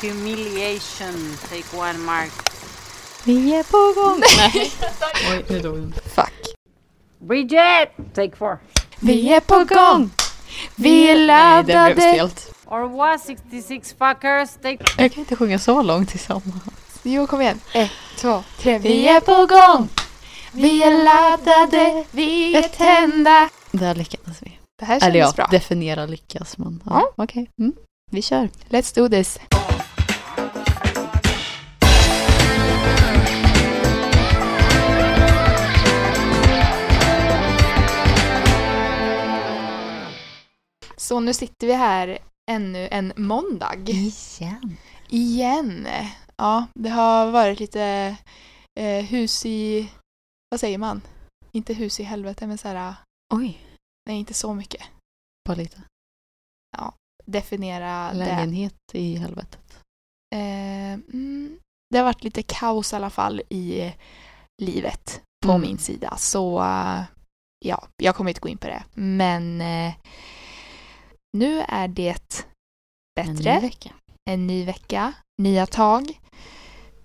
Humiliation. Take one mark. Vi är på gång! Nej. Oj, nu dog den. Fuck. Bridget! Take four. Vi är på gång! Vi är Nej, det blev laddade! stelt. Or what? 66 fuckers. Take... Jag kan inte sjunga så långt tillsammans. Jo, kom igen. Ett, två, tre. Vi är på gång! Vi är laddade, vi är tända. Där lyckades vi. Det här Eller ja, kändes bra. definiera lyckas men ja, okej. Mm. Vi kör. Let's do this. Så nu sitter vi här ännu en måndag. Igen. Igen. Ja, det har varit lite eh, hus i... Vad säger man? Inte hus i helvete, men så här... Oj, Nej, inte så mycket. bara lite. Definiera det. Lägenhet i helvetet. Eh, mm, det har varit lite kaos i alla fall i livet på Mm. min sida. Så eh, ja, jag kommer inte gå in på det. Men eh, nu är det bättre. En ny vecka. En ny vecka, nya tag.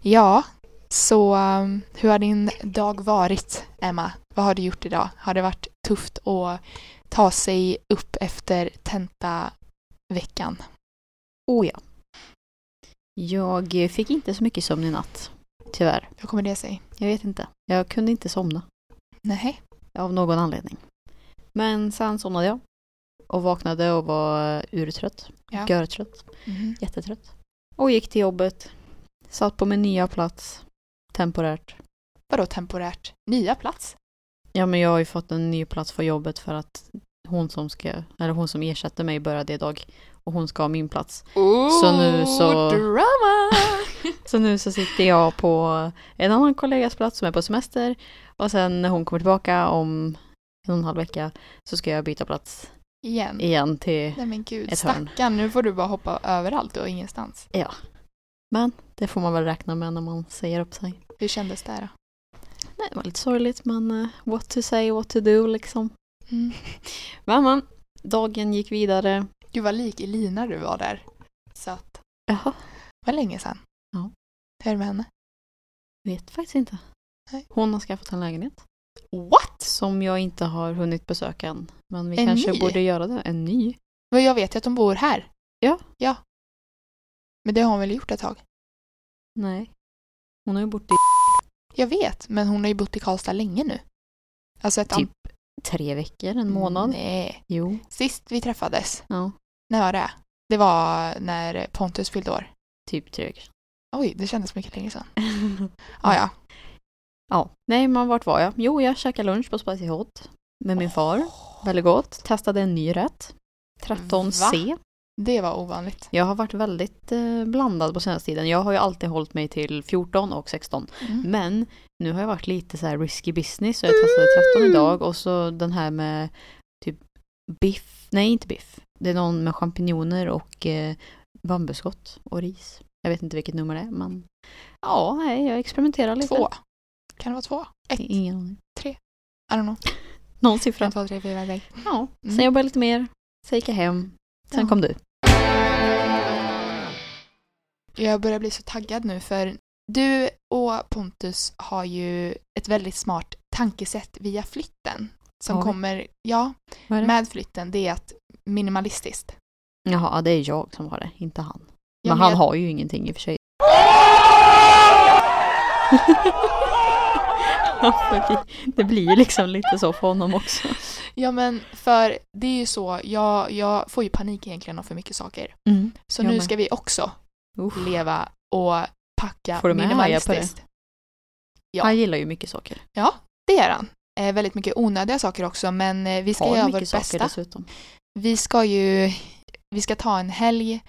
Ja, så um, hur har din dag varit, Emma? Vad har du gjort idag? Har det varit tufft att ta sig upp efter tentaveckan? Oh ja. Jag fick inte så mycket sömn i natt. Tyvärr. Hur kommer det sig? Jag vet inte. Jag kunde inte somna. Nej. Av någon anledning. Men sen somnade jag. Och vaknade och var urtrött. Ja. Görtrött. Mhm. Jättetrött. Och gick till jobbet. Satt på min nya plats. Temporärt. Vadå temporärt? Nya plats? Ja men jag har ju fått en ny plats för jobbet för att hon som ska, eller hon som ersätter mig började idag. Och hon ska ha min plats. Så nu så- Drama! Så nu så sitter jag på en annan kollegas plats som är på semester. Och sen när hon kommer tillbaka om en och en halv vecka så ska jag byta plats Igen. igen till, Nej men gud, Ett hörn. stackarn. Nu får du bara hoppa överallt och ingenstans. ja. Men det får man väl räkna med när man säger upp sig. Hur kändes det då? Nej, det var lite sorgligt men eh, what to say, what to do liksom. Mm. Men men, dagen gick vidare. Du var lik Elina du var där. Så att, Jaha, det var länge sedan. Ja. Hur är det med henne? vet faktiskt inte. Nej. Hon har skaffat en lägenhet What? som jag inte har hunnit besöka än. Men vi En kanske ny? borde göra det. En ny. Men jag vet ju att de bor här. Ja. Ja. Men det har hon väl gjort ett tag? Nej. Hon har ju bott i Jag vet, men hon har ju bott i Karlstad länge nu. Alltså ett Typ tre veckor, en månad. Nej. Jo. Sist vi träffades, Ja, när var det? Det var när Pontus fyllde år. typ tre veckor. Oj, det kändes mycket länge sedan. Ah, ja. Ja, nej men vart var jag? Jo, jag käkade lunch på Spicy Hot med min far. Väldigt gott. Testade en ny rätt. 13C. Det var ovanligt. Jag har varit väldigt eh, blandad på senaste tiden. Jag har ju alltid hållit mig till 14 och 16. Mm. Men nu har jag varit lite så här risky business så jag testade 13 idag och så den här med typ biff. Nej, inte biff. Det är någon med champinjoner och eh, bambuskott och ris. Jag vet inte vilket nummer det är men ja, nej, jag experimenterar lite. Två. Kan det vara två? Ett? I Ingen aning. don't know. Någon siffra. En, två, tre, fyra, fem. Ja, sen Mm. jobbade jag lite mer. Sen gick jag hem. Sen Ja. kom du. Jag börjar bli så taggad nu för du och Pontus har ju ett väldigt smart tankesätt via flytten. Som vi? kommer, ja, med flytten. Det är att minimalistiskt. Jaha, det är jag som har det, inte han. Ja, men men han jag- har ju ingenting i och för sig. Ja, det- blir ju liksom lite så för honom också. Ja men för det är ju så, jag, jag får ju panik egentligen av för mycket saker. Mm. Så nu med. ska vi också Uff. leva och packa Får du med Haja på det? minimalistiskt. Ja. Han gillar ju mycket saker. Det gör han. Eh, väldigt mycket onödiga saker också men eh, vi ska Har göra vårt bästa. dessutom. Vi ska ju, vi ska ta en helg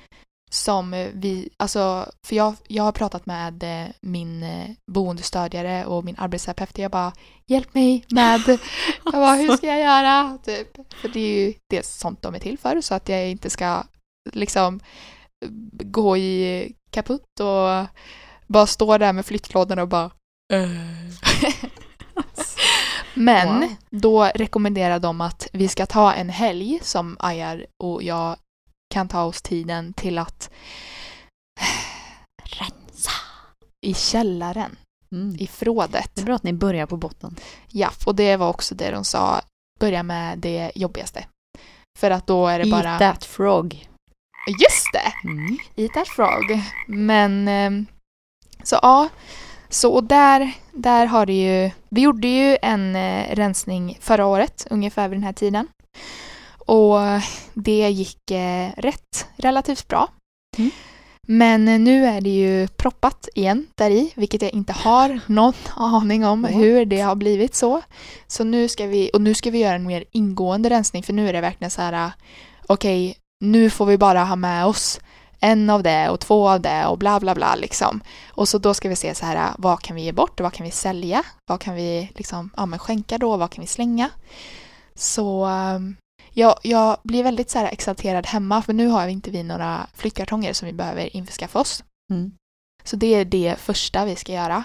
som eh, vi, alltså för jag, jag har pratat med eh, min eh, boendestödjare och min arbetsterapeut jag bara hjälp mig med, jag bara hur ska jag göra? Typ. För det är ju dels sånt de är till för så att jag inte ska liksom gå i kaputt och bara stå där med flyttlådorna och bara Men Wow. då rekommenderar de att vi ska ta en helg som Ajar och jag kan ta oss tiden till att i källaren, Mm. i förrådet. Det är bra att ni börjar på botten. Ja, och det var också det de sa, börja med det jobbigaste. För att då är det bara... Eat that frog. Just det! Mm. Eat that frog. Men ehm, så ja, så och där, där har det ju, vi gjorde ju en eh, rensning förra året, ungefär vid den här tiden. Och det gick eh, rätt relativt bra. Mm. Men eh, nu är det ju proppat igen där i, vilket jag inte har någon aning om What? hur det har blivit så. Så nu ska vi, och nu ska vi göra en mer ingående rensning för nu är det verkligen så här, okej, nu får vi bara ha med oss en av det och två av det och bla bla bla liksom. Och så då ska vi se så här, vad kan vi ge bort och vad kan vi sälja? Vad kan vi liksom, ja men skänka då, vad kan vi slänga? Så um, jag, jag blir väldigt så exalterad hemma för nu har vi inte vi några flyttkartonger som vi behöver införskaffa oss. Mm. Så det är det första vi ska göra.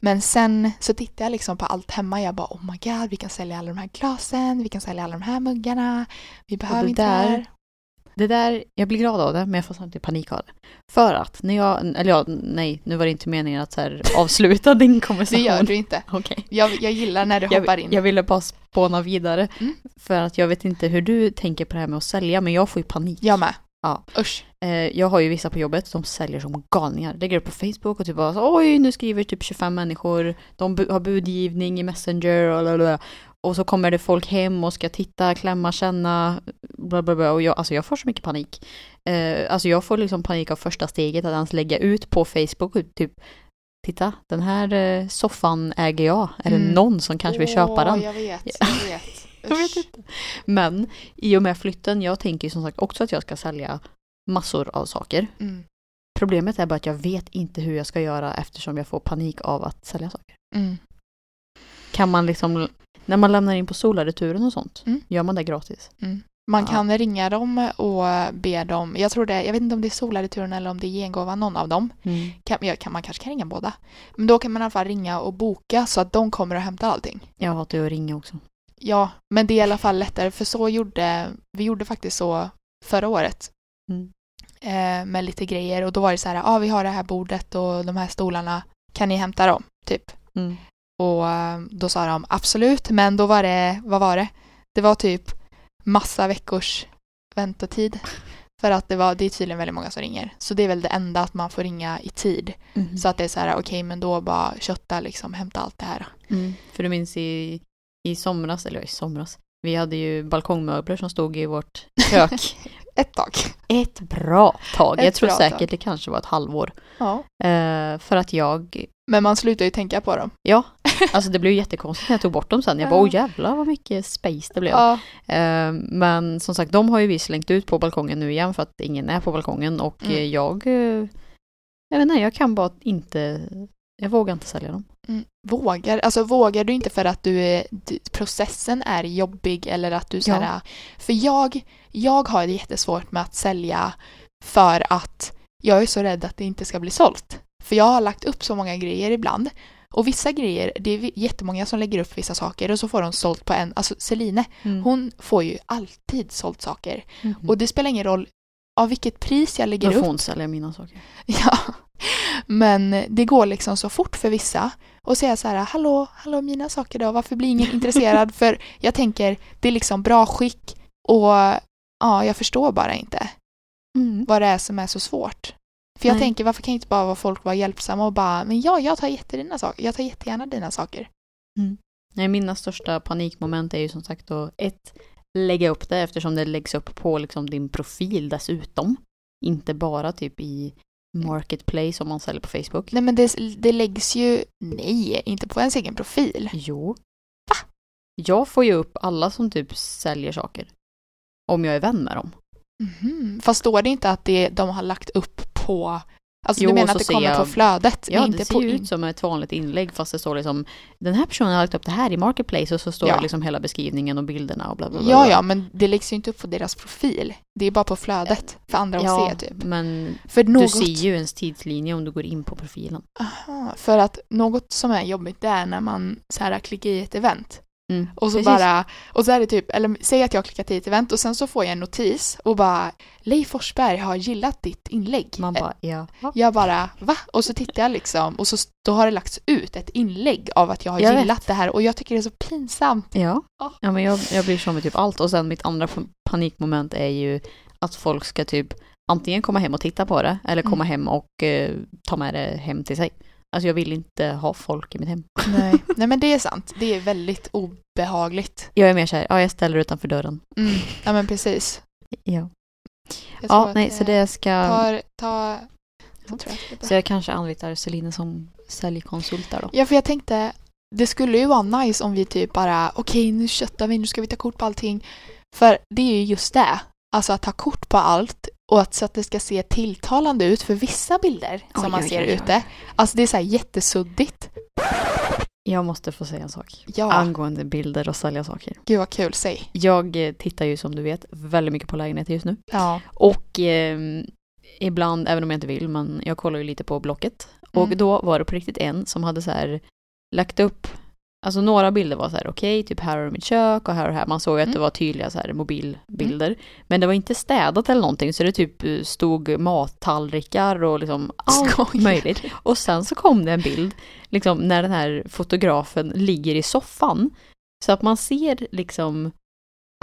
Men sen så tittar jag liksom på allt hemma. Jag bara oh my god, vi kan sälja alla de här glasen, vi kan sälja alla de här muggarna. Vi behöver inte det där-. Det där, jag blir glad av det, men jag får samtidigt panik av det. För att när jag, eller ja, nej, nu var det inte meningen att så här, avsluta din Det konversation. gör du inte. Okej. Jag, jag gillar när du hoppar in. Jag, jag ville bara spåna vidare. Mm. För att jag vet inte hur du tänker på det här med att sälja, men jag får ju panik. Jag med. Ja. Usch. Eh, jag har ju vissa på jobbet som säljer som galningar. Lägger upp på Facebook och typ bara oj nu skriver typ 25 människor, de har budgivning i Messenger och lalala. Och så kommer det folk hem och ska titta, klämma, känna, bla bla bla. Och jag, alltså jag får så mycket panik. Eh, alltså jag får liksom panik av första steget att ens lägga ut på Facebook och typ Titta, den här eh, soffan äger jag. Är det Mm. någon som kanske vill köpa Åh, den? Jag vet, Ja. jag vet. Jag vet inte. Men i och med flytten, jag tänker ju som sagt också att jag ska sälja massor av saker. Mm. Problemet är bara att jag vet inte hur jag ska göra eftersom jag får panik av att sälja saker. Mm. Kan man liksom, när man lämnar in på Sola-returen och sånt, Mm. gör man det gratis? Mm. Man Ja. kan ringa dem och be dem, jag tror det, jag vet inte om det är Solarreturen eller om det är Gengåva, någon av dem. Kan, ja, kan, man kanske kan ringa båda. Men då kan man i alla fall ringa och boka så att de kommer och hämtar allting. Jag hatar ju att ringa också. Ja, men det är i alla fall lättare för så gjorde, vi gjorde faktiskt så förra året. Mm. Eh, med lite grejer och då var det så här, ja ah, vi har det här bordet och de här stolarna, kan ni hämta dem? Typ. Mm. Och eh, då sa de absolut, men då var det, vad var det? Det var typ massa veckors väntetid. För att det, var, det är tydligen väldigt många som ringer. Så det är väl det enda att man får ringa i tid. Mm. Så att det är så här, okej men då bara kötta liksom, hämta allt det här. Mm. För du minns i, i somras, eller i somras, vi hade ju balkongmöbler som stod i vårt kök Ett tag. ett bra tag. Ett jag tror säkert tag. det kanske var ett halvår. Ja. Eh, för att jag, Men man slutar ju tänka på dem. ja, alltså det blev jättekonstigt när jag tog bort dem sen. Jag bara, oh jävlar vad mycket space det blev. Ja. Eh, men som sagt, de har ju vi slängt ut på balkongen nu igen för att ingen är på balkongen och Mm. eh, jag, eh, jag vet inte, jag kan bara inte, jag vågar inte sälja dem. Mm. Vågar, alltså vågar du inte för att du är, processen är jobbig eller att du så Ja. För jag, jag har det jättesvårt med att sälja för att jag är så rädd att det inte ska bli sålt. För jag har lagt upp så många grejer ibland. Och vissa grejer, det är jättemånga som lägger upp vissa saker och så får de sålt på en, alltså Celine, hon får ju alltid sålt saker. Mhm. Och det spelar ingen roll av vilket pris jag lägger Då upp. får hon sälja mina saker. Ja. Men det går liksom så fort för vissa. Och säga så här, hallå, hallå mina saker då, varför blir ingen intresserad? För jag tänker, det är liksom bra skick och ja, jag förstår bara inte vad det är som är så svårt. För jag Nej. tänker, varför kan inte bara vara folk vara hjälpsamma och bara, men ja, jag tar, jätte dina saker. jag tar jättegärna dina saker. Nej, mina största panikmoment är ju som sagt då ett, lägga upp det eftersom det läggs upp på liksom din profil dessutom. Inte bara typ i Marketplace om man säljer på Facebook. Nej men det, det läggs ju, nej, inte på ens egen profil. Jo. Va? Jag får ju upp alla som typ säljer saker. Om jag är vän med dem. Mhm. Fast står det inte att det, de har lagt upp på Alltså Jo, du menar att det kommer jag- på flödet? Ja, inte det ser på ju ut som ett vanligt inlägg fast det står liksom den här personen har lagt upp det här i Marketplace och så står Ja. det liksom hela beskrivningen och bilderna och bla bla bla. Ja, ja, men det läggs ju inte upp på deras profil. Det är bara på flödet för andra att ja, se typ. men För något, du ser ju ens tidslinje om du går in på profilen. Aha, för att något som är jobbigt det är när man så här klickar i ett event Mm. Och så Precis. bara, och så är det typ, eller säg att jag har klickat i ett event och sen så får jag en notis och bara Leif Forsberg har gillat ditt inlägg. Man bara, ja. Jag bara, va? Och så tittar jag liksom och så då har det lagts ut ett inlägg av att jag har Jag gillat det här och jag tycker det är så pinsamt. Ja, Ja. ja men jag, jag blir så med typ allt. Och sen mitt andra pa- panikmoment är ju att folk ska typ antingen komma hem och titta på det eller komma Mm. hem och eh, ta med det hem till sig. Alltså jag vill inte ha folk i mitt hem. Nej. Nej men det är sant, det är väldigt obehagligt. Jag är mer såhär, ja jag ställer utanför dörren. Mm. Ja men precis. Ja, Jag ja nej så det ska... tar, ta, så tror jag. Så jag kanske anlitar Celine som säljkonsult där då. Ja, för jag tänkte, det skulle ju vara nice om vi typ bara, okej nu köttar vi, nu ska vi ta kort på allting. För det är ju just det, alltså att ta kort på allt och att, så att det ska se tilltalande ut för vissa bilder som Oj, man ser oj, oj. ute. Alltså det är så här jättesuddigt. Jag måste få säga en sak. Ja, Angående bilder och sälja saker. gud vad kul, säg. Jag eh, tittar ju som du vet väldigt mycket på lägenheter just nu. Ja. Och eh, ibland, även om jag inte vill, men jag kollar ju lite på Blocket. Och Mm. då var det på riktigt en som hade så här lagt upp, alltså några bilder var så här okej, typ här har du mitt kök och här och här. Man såg att Mm. det var tydliga så här mobilbilder. Men det var inte städat eller någonting så det typ eh, stod mattallrikar och liksom allt Skojar. möjligt. Och sen så kom det en bild, liksom när den här fotografen ligger i soffan. Så att man ser liksom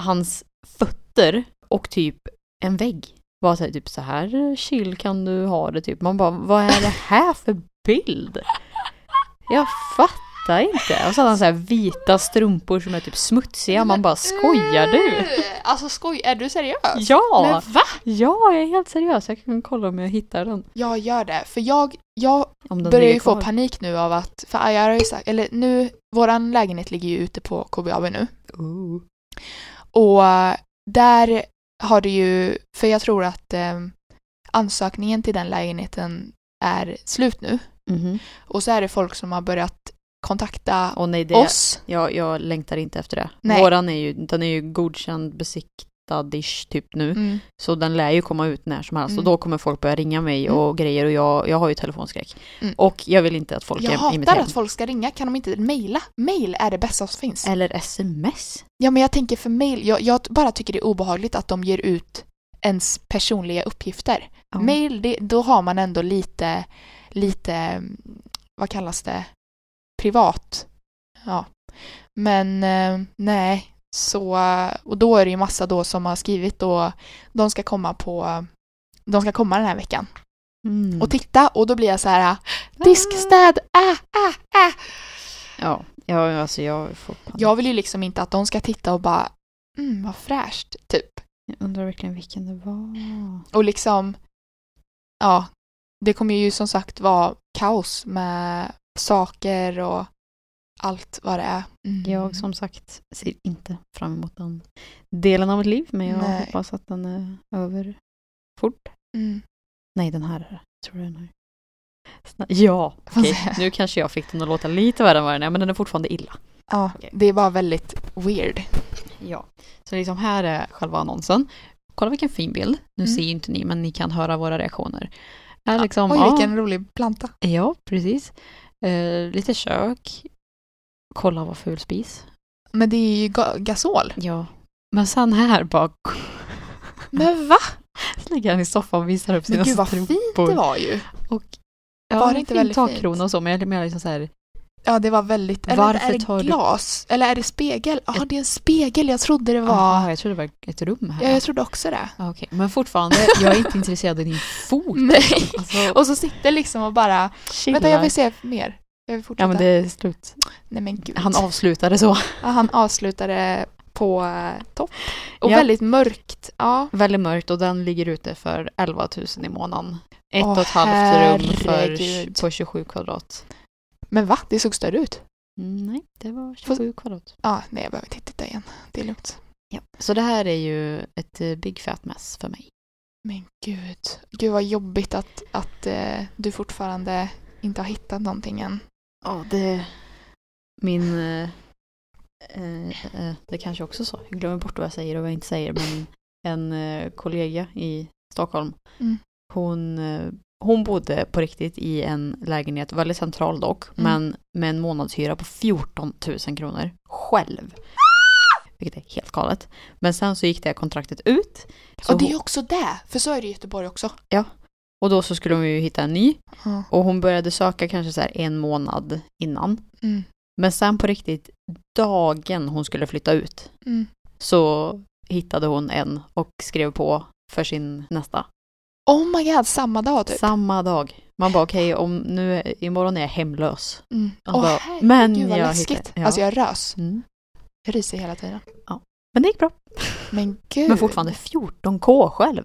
hans fötter och typ en vägg. Var så här, typ så här chill kan du ha det typ. Man bara, vad är det här för bild? Jag fattar inte. Och så hade han så här vita strumpor som är typ smutsiga. Man bara, skojar du? Alltså skoj, är du seriös? Ja! Men va? Ja, jag är helt seriös. Jag kan kolla om jag hittar den. Jag gör det, för jag, jag börjar ju få panik nu av att, för jag har ju sagt, eller nu, våran lägenhet ligger ju ute på KBAB nu. Ooh. Och där har det ju, för jag tror att eh, ansökningen till den lägenheten är slut nu. Mhm. Och så är det folk som har börjat kontakta Och nej, det, oss. jag, jag längtar inte efter det. Nej. Våran är ju, den är ju godkänd besiktad-ish typ nu. Mm. Så den lär ju komma ut när som helst. Mm. Och då kommer folk börja ringa mig Mm. och grejer och jag, jag har ju telefonskräck. Mm. Och jag vill inte att folk Jag är i mitt hatar att folk ska ringa, kan de inte mejla? Mail är det bästa som finns. Eller sms. Ja men jag tänker för mail, jag, jag bara tycker det är obehagligt att de ger ut ens personliga uppgifter. Ja. Mail, det, då har man ändå lite, lite, mm, vad kallas det, privat. Ja. Men eh, nej, så, och då är det ju massa då som har skrivit och de ska komma på, de ska komma den här veckan Mm. och titta och då blir jag så här diskstäd, äh, äh, äh. Ja, ja alltså jag får panik. Jag vill ju liksom inte att de ska titta och bara mm, vad fräscht, typ. Jag undrar verkligen vilken det var. Och liksom, ja, det kommer ju som sagt vara kaos med saker och allt vad det är. Mm. Jag som sagt ser inte fram emot den delen av mitt liv. Men jag Nej. hoppas att den är över fort. Mm. Nej, den här. Tror du den här? Ja, se. Nu kanske jag fick den att låta lite värre än vad den är, men den är fortfarande illa. Ja, Okej. det är bara väldigt weird. Ja. Så liksom här är själva annonsen. Kolla vilken fin bild. Nu Mm. ser ju inte ni, men ni kan höra våra reaktioner. Här liksom, Oj, ja, vilken rolig planta. ja, precis. Eh, lite kök. Kolla vad ful spis. Men det är ju ga- gasol. Ja. Men sen här bara Men va? ligger han i soffan och visar upp sina Men gud vad strumpor. fint det var ju. Ja, Var det inte väldigt takkrona fint? och så, men jag menar liksom så här, Ja, det var väldigt... Eller Varför är det tar du- glas? Eller är det spegel? Ja, Jag- det är en spegel. Jag trodde det var... Aha, jag trodde det var ett rum här. Ja, jag trodde också det. Ja, Okej, men fortfarande, jag är inte intresserad av din fot. Nej. Alltså, Och så sitter liksom och bara... chillar. Vänta, jag vill se mer. Jag vill fortsätta. Ja men det är slut. Nej men gud. Han avslutade så. Ja, han avslutade på eh, topp. Och Ja. väldigt mörkt. Ja. Väldigt mörkt och den ligger ute för 11 000 i månaden. Ett Åh, och ett halvt rum för, på 27 kvadrat. Men va? Det såg större ut. Mm, nej, det var 27 kvadrat. Ja, nej jag behöver inte titta igen. Det är lugnt. Ja. Så det här är ju ett eh, big fat mess för mig. Men gud. Gud vad jobbigt att, att eh, du fortfarande inte har hittat någonting än. Ja, det... Min... Eh, eh, eh, det kanske också så. Jag glömmer bort vad jag säger och vad jag inte säger. Men en kollega i Stockholm. Mm. Hon hon bodde på riktigt i en lägenhet, väldigt central dock, Mm. men med en månadshyra på 14 000 kronor själv. Vilket är helt galet. Men sen så gick det kontraktet ut. Och det är ju också det, för så är det i Göteborg också. och då så skulle hon ju hitta en ny. Ja. Och hon började söka kanske så här en månad innan. Mm. Men sen på riktigt, dagen hon skulle flytta ut Mm. så hittade hon en och skrev på för sin nästa. Oh my god, samma dag typ. Samma dag. Man bara okej, om nu är, imorgon är jag hemlös. Mm. Åh bara, herregud men vad jag läskigt. hittade- ja. Alltså jag rös. Mm. Jag ryser hela tiden. Men det gick bra. Men gud. Men fortfarande 14k själv.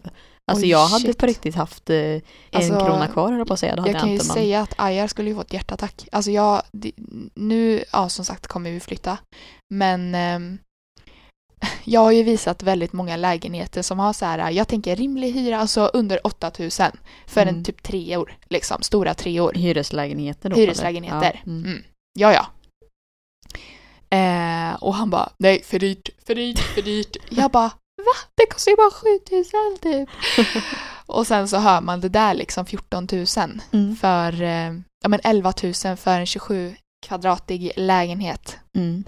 Alltså Oj, jag hade shit. på riktigt haft eh, en Alltså, krona kvar eller på att säga. Det hade Jag kan ju men- säga att Ajar skulle ju få ett hjärtattack. Alltså jag, nu, ja som sagt kommer vi flytta. Men ehm, jag har ju visat väldigt många lägenheter som har så här, jag tänker rimlig hyra, alltså under 8000 för en Mm. typ treor, liksom, stora treor. Hyreslägenheter då? Hyreslägenheter. Ja. Mm. Mm. Ja, ja. Eh, och han bara, nej, för dyrt, för dyrt, för dyrt. Jag bara, va? Det kostar ju bara 7000 typ. och sen så hör man det där liksom 14 000 Mm. för, eh, ja men 11 000 för en 27 kvadratig lägenhet. Mm.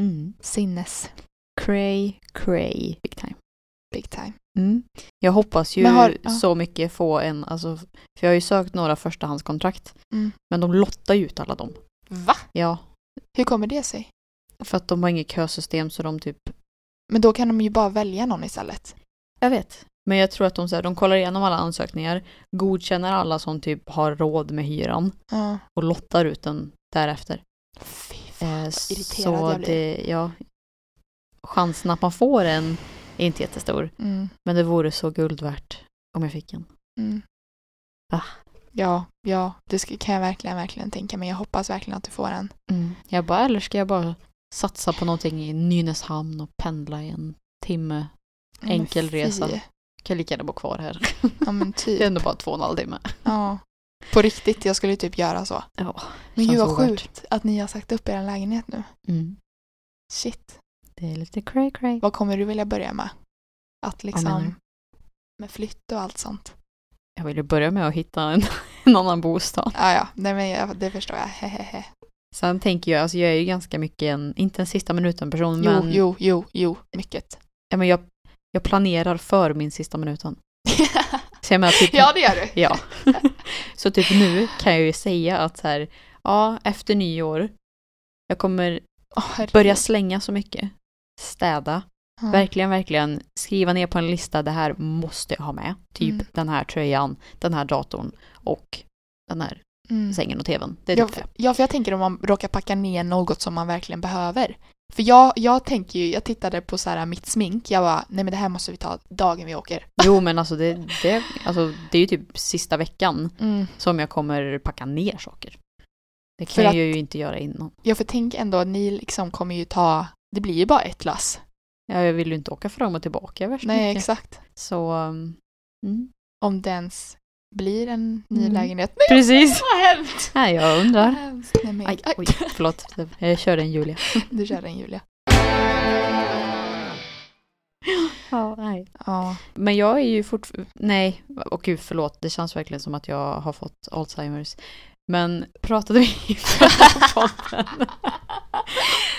Mm. Sinnes, Cray, cray, big time. big time. Mm. Jag hoppas ju har- ja. så mycket få en, alltså, för jag har ju sökt några förstahandskontrakt. Mm. Men de lottar ju ut alla dem. Va? Ja, Hur kommer det sig? för att de har inget kösystem så de typ, Men då kan de ju bara välja någon istället. jag vet. Men jag tror att de, så här, de kollar igenom alla ansökningar, godkänner alla som typ har råd med hyran Ja. och lottar ut den därefter. Fy Eh, fan, vad irriterad så jag blir. det, ja, chansen att man får en är inte jättestor. Mm. Men det vore så guld värt om jag fick en. Mm. Ah. Ja, ja, det ska, kan jag verkligen, verkligen tänka mig. Jag hoppas verkligen att du får en. Jag bara, eller ska jag bara satsa på någonting i Nynäshamn och pendla i en timme? Enkel resa. Kan lika gärna bo kvar här. Ja men Det är typ. ändå bara två och en halv timme. Ja. På riktigt, jag skulle typ göra så. Ja, Men gud vad sjukt att ni har sagt upp er lägenhet nu. Mm. Shit. Det är lite cray cray. Vad kommer du vilja börja med? Att liksom med flytt och allt sånt. Jag ville börja med att hitta en, en annan bostad. Ja, ja, nej men jag, det förstår jag. Hehehe. Sen tänker jag, alltså jag är ju ganska mycket en, inte en sista minuten person, Jo, men, jo, jo, jo, mycket. Ja, men jag, jag planerar för min sista minuten. Så jag menar typ, ja, det gör du. Ja. Så typ nu kan jag ju säga att så här, ja, efter nyår, jag kommer herregud. börja slänga så mycket. Städa. Ja. Verkligen, verkligen skriva ner på en lista, det här måste jag ha med. Typ Mm. den här tröjan, den här datorn och den här Mm. sängen och tvn. Det är Ja, typ för, det. ja, för jag tänker om man råkar packa ner något som man verkligen behöver. För jag, jag tänker ju, jag tittade på så här mitt smink, jag bara, nej men det här måste vi ta dagen vi åker. Jo men alltså det, det, alltså det är ju typ sista veckan Mm. som jag kommer packa ner saker. Det För kan jag att- ju inte göra innan. Ja, för tänk ändå, ni liksom kommer ju ta, det blir ju bara ett lass. Ja, jag vill ju inte åka fram och tillbaka värst Nej, mycket. exakt. Så, um, mm. Om det ens blir en ny Mm. lägenhet. Nej, Precis. vad hemskt! Nej, jag undrar. Nej, men, Aj, oj, förlåt. Jag kör en Julia. Du kör den Julia. Ja, nej. Ja. Men jag är ju fortfarande, nej, och gud förlåt, det känns verkligen som att jag har fått Alzheimers. Men pratade vi i podden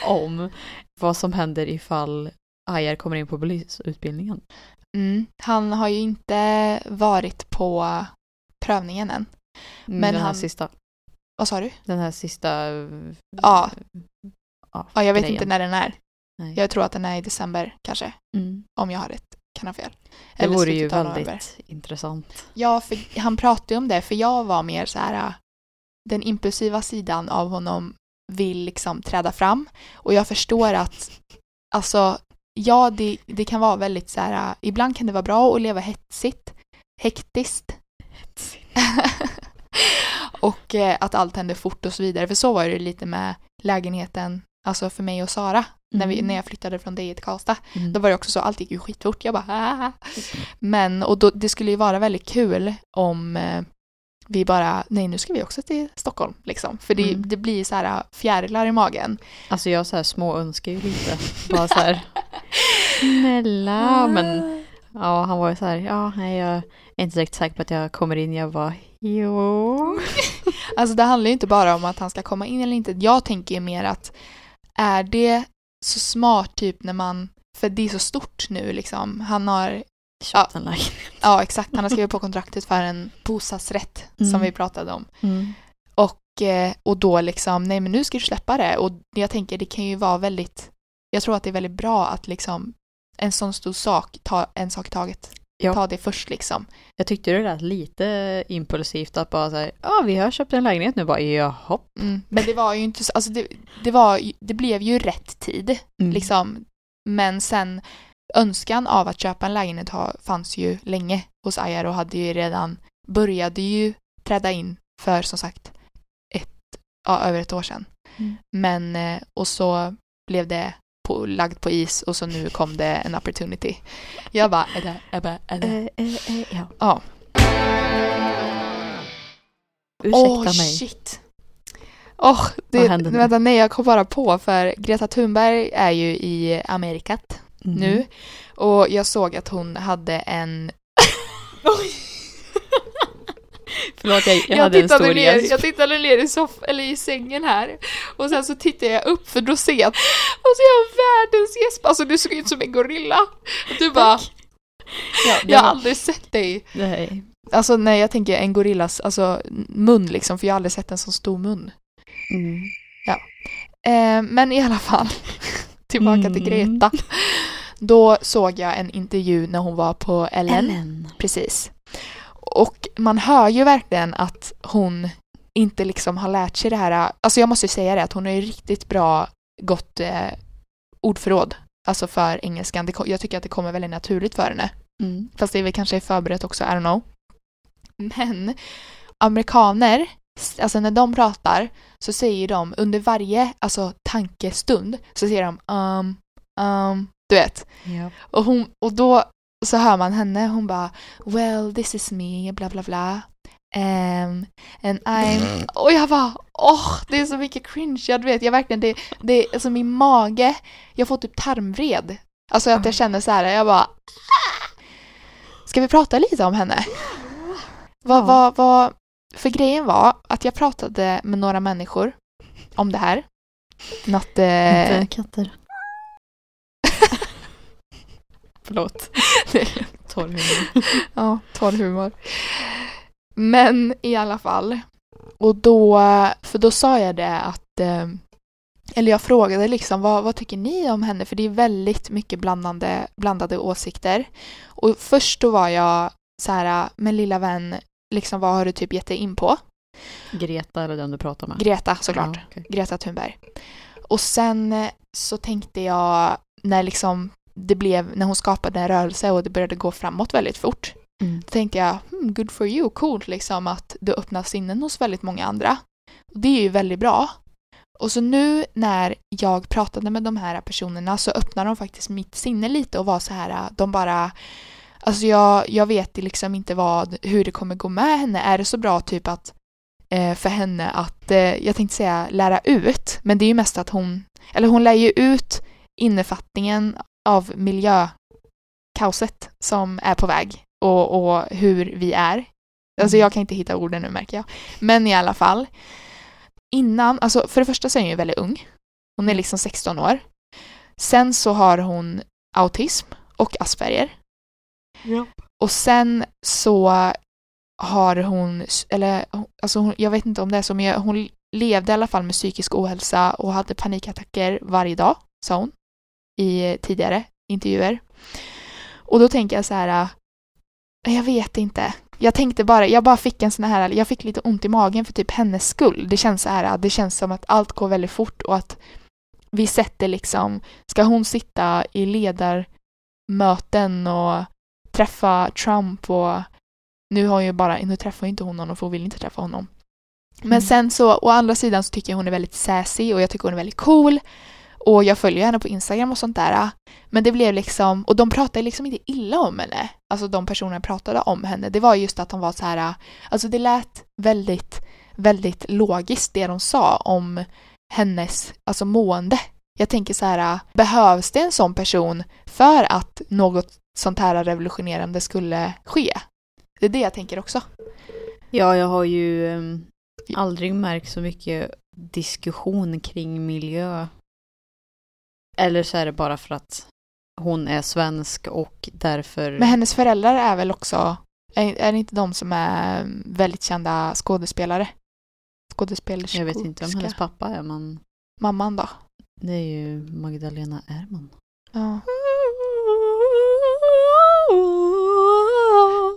om vad som händer ifall Ajar kommer in på polisutbildningen? Mm. Han har ju inte varit på prövningen än. Men Men den här han- sista, Vad sa du? den här sista... Ja. ja, Ja, jag vet grejen. inte när den är. Nej. Jag tror att den är i december kanske. Mm. Om jag har rätt. Kan ha fel. Det Eller vore ju väldigt november. intressant. Ja, för han pratade ju om det. För jag var mer så här. Den impulsiva sidan av honom vill liksom träda fram. Och jag förstår att alltså ja, det, det kan vara väldigt så här. äh, Ibland kan det vara bra att leva hetsigt. Hektiskt. och eh, att allt händer fort och så vidare. För så var det lite med lägenheten, alltså för mig och Sara. När, vi, Mm. när jag flyttade från dig till Karlstad. Mm. Då var det också så, allt gick ju skitfort. Jag bara ah. Men, och då, det skulle ju vara väldigt kul om eh, vi bara, nej nu ska vi också till Stockholm liksom. För det, Mm. det blir så här fjärilar i magen. Alltså jag så här små önskar ju lite. Bara så här, snälla, men Ja, han var ju så här, ja, nej, jag är inte direkt säker på att jag kommer in. Jag var, jo. Alltså det handlar ju inte bara om att han ska komma in eller inte. Jag tänker ju mer att är det så smart typ när man, för det är så stort nu liksom. Han har, Köpt en lägenhet. ja exakt, han har skrivit på kontraktet för en bostadsrätt som Mm. vi pratade om. Mm. Och, eh, och då liksom, nej men nu ska du släppa det. Och jag tänker det kan ju vara väldigt, jag tror att det är väldigt bra att liksom en sån stor sak, ta en sak i taget. Ja. Ta det först liksom. Jag tyckte det lät lite impulsivt att bara säga, ja, vi har köpt en lägenhet nu. Bara, jaha. Mm. Men det var ju inte så, alltså det, det var det blev ju rätt tid. Mm. Liksom. Men sen önskan av att köpa en lägenhet fanns ju länge hos Ajar och hade ju redan började ju träda in för som sagt ett, ja, över ett år sedan. Mm. Men eh, och så blev det på, lagd på is och så nu kom det en opportunity. Jag bara, är det, är det, är det? Eh, eh, eh, ja. Ja. Ursäkta Åh mig. shit. Åh, det, Vad hände nu? vänta, nej jag kom bara på för Greta Thunberg är ju i Amerikat Mm. nu och jag såg att hon hade en Förlåt, jag, jag, jag, hade en tittade stor ner, gäsp. jag tittade ner i, soff, eller i sängen här och sen så tittade jag upp för då ser jag att och så är jag världens gäsp, alltså du såg ut som en gorilla. Du bara, Ja, jag har aldrig sett dig. Nej. Alltså nej jag tänker en gorillas alltså, mun liksom för jag har aldrig sett en så stor mun. Mm. Eh, men i alla fall, tillbaka till Mm. Greta. Då såg jag en intervju när hon var på Ellen. Ellen. Precis. Och man hör ju verkligen att hon inte liksom har lärt sig det här. Alltså jag måste ju säga det att hon har ju riktigt bra gott eh, ordförråd. Alltså för engelskan. Det, jag tycker att det kommer väldigt naturligt för henne. Mm. Fast det är väl kanske förberett också, I don't know. Men amerikaner, alltså när de pratar så säger de under varje alltså, tankestund så säger de um, um, du vet. Ja. Och, hon, och då så hör man henne, hon bara Well, this is me, bla bla bla. Um, and I'm... Och jag bara, åh, det är så mycket cringe. Jag vet, jag verkligen, det, det är alltså min mage, jag får typ tarmvred. Alltså att jag känner så här, jag bara... "Ah." Ska vi prata lite om henne? Vad, Ja. vad, vad, för grejen var att jag pratade med några människor om det här. Något... Eh, Inte katter. Förlåt. Torr humor. Ja, torr humor. Men i alla fall. Och då, för då sa jag det att, eh, eller jag frågade liksom vad, vad tycker ni om henne? För det är väldigt mycket blandande, blandade åsikter. Och först då var jag så här, men lilla vän, liksom vad har du typ gett dig in på? Greta eller den du pratar med? Greta såklart. Ja, okej. Greta Thunberg. Och sen så tänkte jag när liksom det blev, när hon skapade en rörelse och det började gå framåt väldigt fort. Mm. Då tänkte jag, hmm, good for you, coolt liksom att du öppnar sinnen hos väldigt många andra. Och Det är ju väldigt bra. Och så nu när jag pratade med de här personerna så öppnar de faktiskt mitt sinne lite och var så här, de bara Alltså jag, jag vet liksom inte vad, hur det kommer gå med henne. Är det så bra typ att eh, för henne att, eh, jag tänkte säga lära ut, men det är ju mest att hon, eller hon lär ju ut innefattningen av miljökaoset som är på väg och, och hur vi är. Alltså Mm. jag kan inte hitta orden nu märker jag. Men i alla fall. Innan, alltså för det första så är hon ju väldigt ung. Hon är liksom 16 år. Sen så har hon autism och Asperger. Och sen så har hon, eller alltså hon, jag vet inte om det är så, men hon levde i alla fall med psykisk ohälsa och hade panikattacker varje dag, sa hon i tidigare intervjuer. Och då tänker jag så här, äh, jag vet inte. Jag tänkte bara, jag bara fick en sån här, jag fick lite ont i magen för typ hennes skull. Det känns så här, det känns som att allt går väldigt fort och att vi sätter liksom, ska hon sitta i ledarmöten och träffa Trump och nu har ju bara, nu träffar ju inte hon honom för hon vill inte träffa honom. Men Mm. sen så, å andra sidan så tycker jag hon är väldigt sassy och jag tycker hon är väldigt cool. Och jag följer henne på Instagram och sånt där. Men det blev liksom, och de pratade liksom inte illa om henne. Alltså de personerna pratade om henne. Det var just att de var så här, alltså det lät väldigt, väldigt logiskt det de sa om hennes, alltså mående. Jag tänker så här, behövs det en sån person för att något sånt här revolutionerande skulle ske. Det är det jag tänker också. Ja, jag har ju mm, aldrig märkt så mycket diskussion kring miljö. Eller så är det bara för att hon är svensk och därför... Men hennes föräldrar är väl också, är, är det inte de som är väldigt kända skådespelare? Skådespelerskor. Jag vet inte vem hennes pappa är, men Mamman då? det är ju Magdalena Ärman. Ja.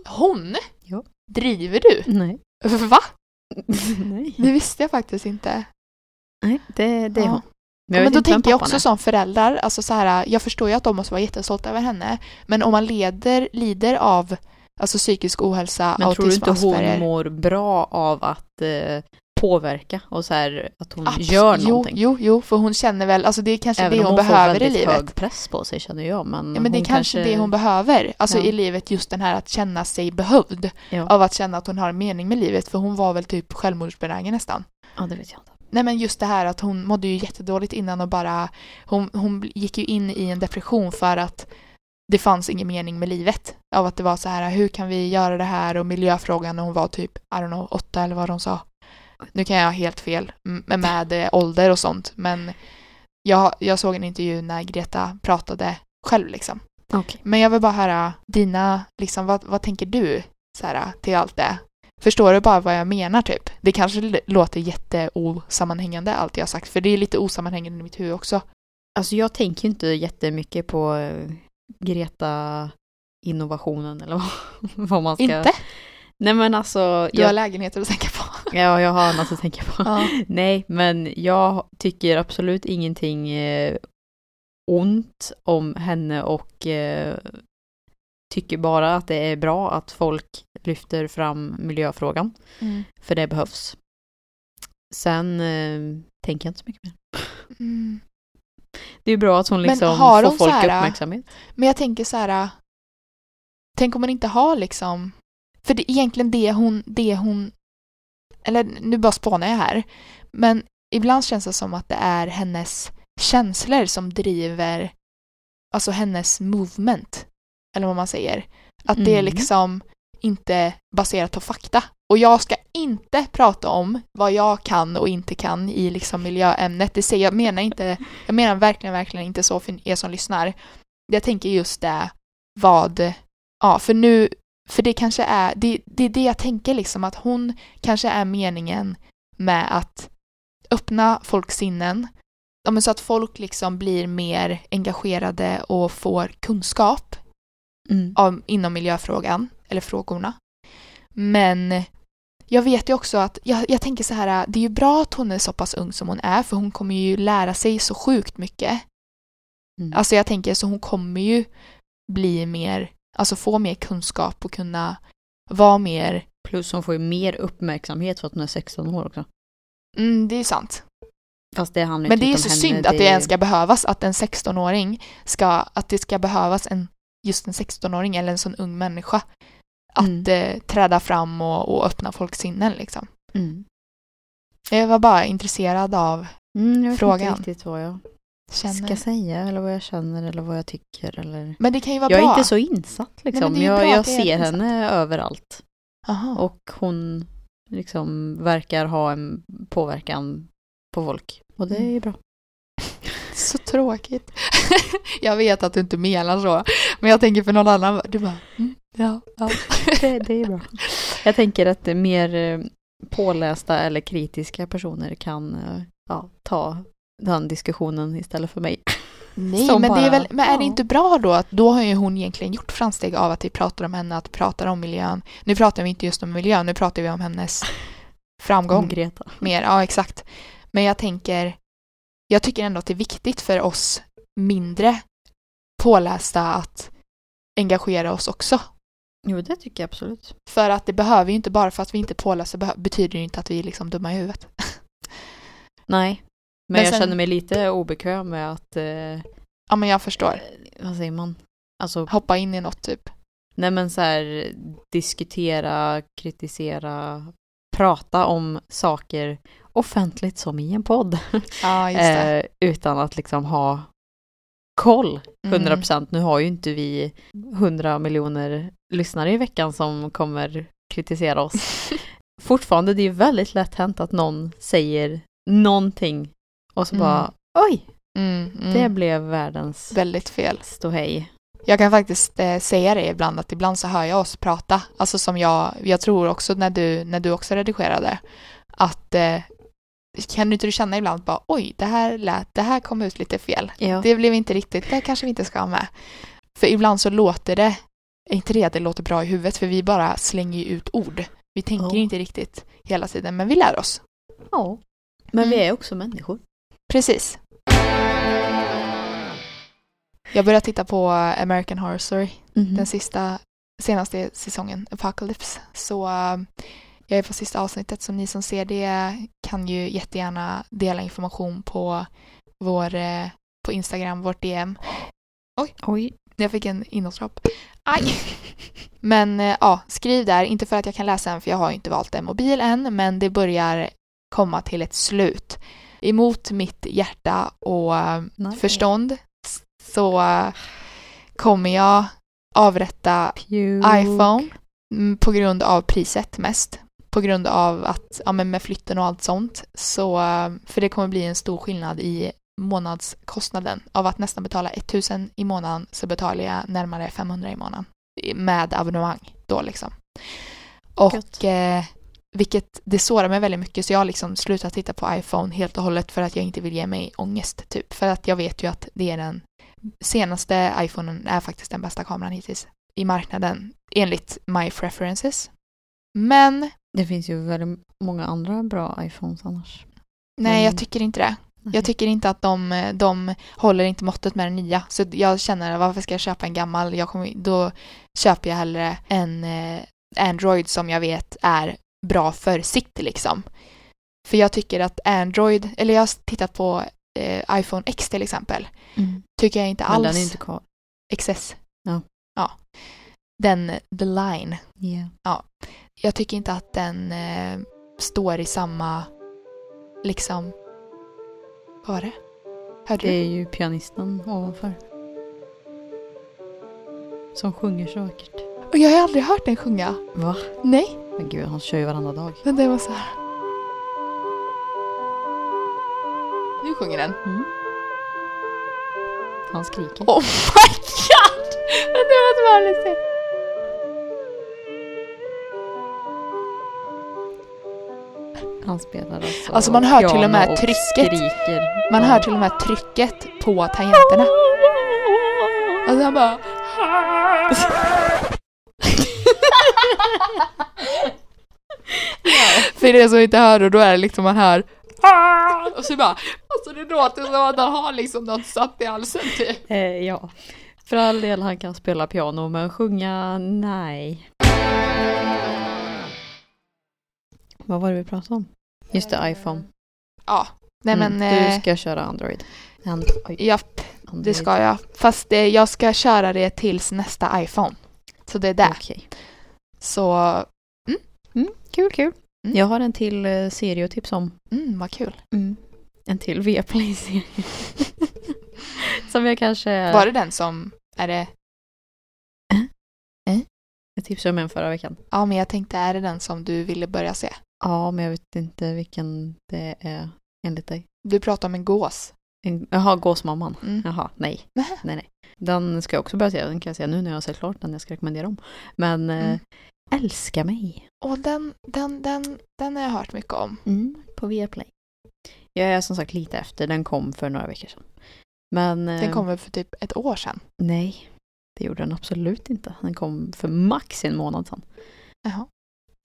Hon? Ja. Driver du? Nej. Va? Nej. Det visste jag faktiskt inte. Nej, det, det är Ja. hon. Men, vet då tänker jag också är. som föräldrar, alltså så här, jag förstår ju att de måste vara jättestolta över henne, men om man leder, lider av alltså psykisk ohälsa, Men tror du autism, inte hon Asperger. mår bra av att eh, påverka och så här att hon Abs- gör jo, någonting? jo, jo, för hon känner väl, alltså det är kanske Även det om hon hon får behöver i livet. hög press på sig känner jag. Men, Ja, men det är hon kanske det hon behöver, alltså Ja. i livet, just den här att känna sig behövd. Ja. Av att känna att hon har en mening med livet, för hon var väl typ självmordsbenägen nästan. ja, det vet jag inte. Nej men just det här att hon mådde ju jättedåligt innan och bara, hon, hon gick ju in i en depression för att det fanns ingen mening med livet. Av att det var så här, hur kan vi göra det här och miljöfrågan när hon var typ, I don't know, åtta eller vad de sa. Nu kan jag ha helt fel m- med eh, ålder och sånt, men jag, jag såg en intervju när Greta pratade själv liksom. Okej. Men jag vill bara höra dina, liksom, vad, vad tänker du så här, till allt det? Förstår du bara vad jag menar typ? Det kanske låter jätteosammanhängande allt jag har sagt, för det är lite osammanhängande i mitt huvud också. Alltså jag tänker inte jättemycket på eh, Greta-innovationen eller vad, man ska... Inte? Nej men alltså, Du har jag, lägenheter att tänka på. ja, jag har annat att tänka på. Ja. Nej, men jag tycker absolut ingenting eh, ont om henne och eh, tycker bara att det är bra att folk lyfter fram miljöfrågan, Mm. för det behövs. Sen eh, tänker jag inte så mycket mer. Mm. Det är bra att hon liksom har får hon folk så här- uppmärksamhet. Men jag tänker så här, tänk om man inte har liksom, för det är egentligen det hon, det hon, eller nu bara spånar jag här, men ibland känns det som att det är hennes känslor som driver, alltså hennes movement, eller vad man säger. Att det är Mm. liksom inte baserat på fakta. Och jag ska inte prata om vad jag kan och inte kan i liksom miljöämnet. Det säger jag menar inte, jag menar verkligen, verkligen inte så för er som lyssnar. Jag tänker just det, vad, ja för nu, för det kanske är, det, det är det jag tänker liksom att hon kanske är meningen med att öppna folks sinnen, ja, men så att folk liksom blir mer engagerade och får kunskap Mm. av, inom miljöfrågan, eller frågorna. Men jag vet ju också att, jag, jag tänker så här, det är ju bra att hon är så pass ung som hon är, för hon kommer ju lära sig så sjukt mycket. Mm. Alltså jag tänker så hon kommer ju bli mer, alltså få mer kunskap och kunna vara mer, Plus hon får ju mer uppmärksamhet för att hon är 16 år också. mm, det är sant. Fast det handlar Men det är ju om så henne, synd att det ens ska behövas, att en 16-åring ska, att det ska behövas en, just en 16-åring eller en sån ung människa att Mm. eh, träda fram och, och öppna folks sinnen liksom. Mm. Jag var bara intresserad av Mm, jag vet Frågan. inte riktigt vad jag känner. ska säga eller vad jag känner eller vad jag tycker eller... Men det kan ju vara Jag är bra. inte så insatt liksom. är ju jag jag är ser henne överallt. Aha. Och hon liksom verkar ha en påverkan på folk. Och det är Mm. ju bra. Tråkigt. jag vet att du inte menar så. Men jag tänker för någon annan, du bara, mm, ja, ja. Det, det är bra. Jag tänker att mer eh, pålästa eller kritiska personer kan eh, ja, ta den diskussionen istället för mig. Nej, Som men det är bara, väl, men är det inte bra då att då har ju hon egentligen gjort framsteg av att vi pratar om henne, att vi pratar om miljön. Nu pratar vi inte just om miljön, nu pratar vi om hennes framgång. Om Greta. mer, ja exakt. Men jag tänker, jag tycker ändå att det är viktigt för oss mindre pålästa att engagera oss också. Jo, det tycker jag absolut. För att det behöver ju inte, bara för att vi inte är pålästa betyder det inte att vi är liksom dumma i huvudet. Nej. Men, Men jag sen- känner mig lite obekväm med att, eh, Ja men jag förstår. vad säger man? Alltså, Hoppa in i något typ. nej men så här, diskutera, kritisera, prata om saker offentligt som i en podd. Ja. Eh, utan att liksom ha koll. Mm. 100%. Nu har ju inte vi 100 miljoner lyssnare i veckan som kommer kritisera oss. Fortfarande, det är väldigt lätt hänt att någon säger någonting och så Mm. bara oj, Mm, mm. det blev världens väldigt fel. ståhej. Jag kan faktiskt eh, säga det ibland att ibland så hör jag oss prata. Alltså som jag, jag tror också när du, när du också redigerade. Att eh, kan du inte känna ibland bara oj, det här lät, det här kom ut lite fel. Ja. Det blev inte riktigt, det kanske vi inte ska ha med. För ibland så låter det, inte det att det låter bra i huvudet för vi bara slänger ju ut ord. Vi tänker Ja. inte riktigt hela tiden men vi lär oss. ja. Men vi Mm. är också människor. Precis. Jag började titta på American Horror Story. Mhm. den sista, senaste säsongen, Apocalypse. Så jag är på sista avsnittet, så ni som ser det kan ju jättegärna dela information på vår, eh, på Instagram, vårt DM. Oj. Jag fick en inåtdrapp. Aj! Men eh, ja, skriv där, inte för att jag kan läsa än för jag har inte valt en mobil än, men det börjar komma till ett slut. Emot mitt hjärta och eh, Nej. förstånd så kommer jag avrätta Puke. iPhone mm, på grund av priset mest. På grund av att, ja men med flytten och allt sånt. Så, eh, för det kommer bli en stor skillnad i månadskostnaden. Av att nästan betala 1000 i månaden så betalar jag närmare 500 i månaden. Med abonnemang då liksom. Och eh, vilket, det sårar mig väldigt mycket så jag har liksom slutat titta på iPhone helt och hållet för att jag inte vill ge mig ångest typ. För att jag vet ju att det är den senaste iPhonen är faktiskt den bästa kameran hittills i marknaden enligt my preferences. Men Det finns ju väldigt många andra bra iPhones annars. nej, jag tycker inte det. Nej. Jag tycker inte att de, de håller inte måttet med den nya. Så jag känner, varför ska jag köpa en gammal? Jag kommer, då köper jag hellre en eh, Android som jag vet är bra för sitt liksom. För jag tycker att Android, eller jag har tittat på eh, iPhone X till exempel, Mm. tycker jag inte Men alls. den är inte kvar. XS. Ja. Ja. Den, the line. Yeah. Jag tycker inte att den eh, står i samma, liksom, vad var det? Hörde Det du? är ju pianisten ovanför. Som sjunger så vackert. Och jag har aldrig hört den sjunga. Va? Nej, Men gud, han kör ju varenda dag. men det var så här. Nu sjunger den. Mm. Han skriker. Oh my god! Det var ett vanligt sätt. Han spelar alltså Alltså, man hör till och med och trycket. skriker. Man Ja. hör till och med trycket på tangenterna. Alltså han bara... För det som inte hör och då är det liksom man hör och så bara, alltså det låter som att han har liksom något satt i halsen typ. Eh, ja. För all del, han kan spela piano, men sjunga, nej. Vad var det vi pratade om? Just det, iPhone. Ja, nej men... Mm, eh, du ska köra Android. And, Japp, Android. det ska jag. Fast eh, jag ska köra det tills nästa iPhone. Så det är där. Okej. Så, Mm, kul, kul. Mm. Jag har en till eh, serie att tipsa om. mm, vad kul. En till Viaplay-serie. Som jag kanske... Var det den som, är det, Jag tipsade om en förra veckan. ja men jag tänkte är det den som du ville börja se? Ja, men jag vet inte vilken det är enligt dig. Du pratar om en gås. En, jaha, Gåsmamman. Mm. Jaha, nej. Nej. Nej, Den ska jag också börja se. Den kan jag säga nu när jag har sett klart den jag ska rekommendera om. Men eh, Mm. Älska mig. Och den, den, den, den har jag hört mycket om. Mm, på Viaplay. Jag är som sagt lite efter. Den kom för några veckor sedan. Men... Den eh, kom väl för typ ett år sedan? Nej, det gjorde den absolut inte. Den kom för max en månad sedan. Jaha.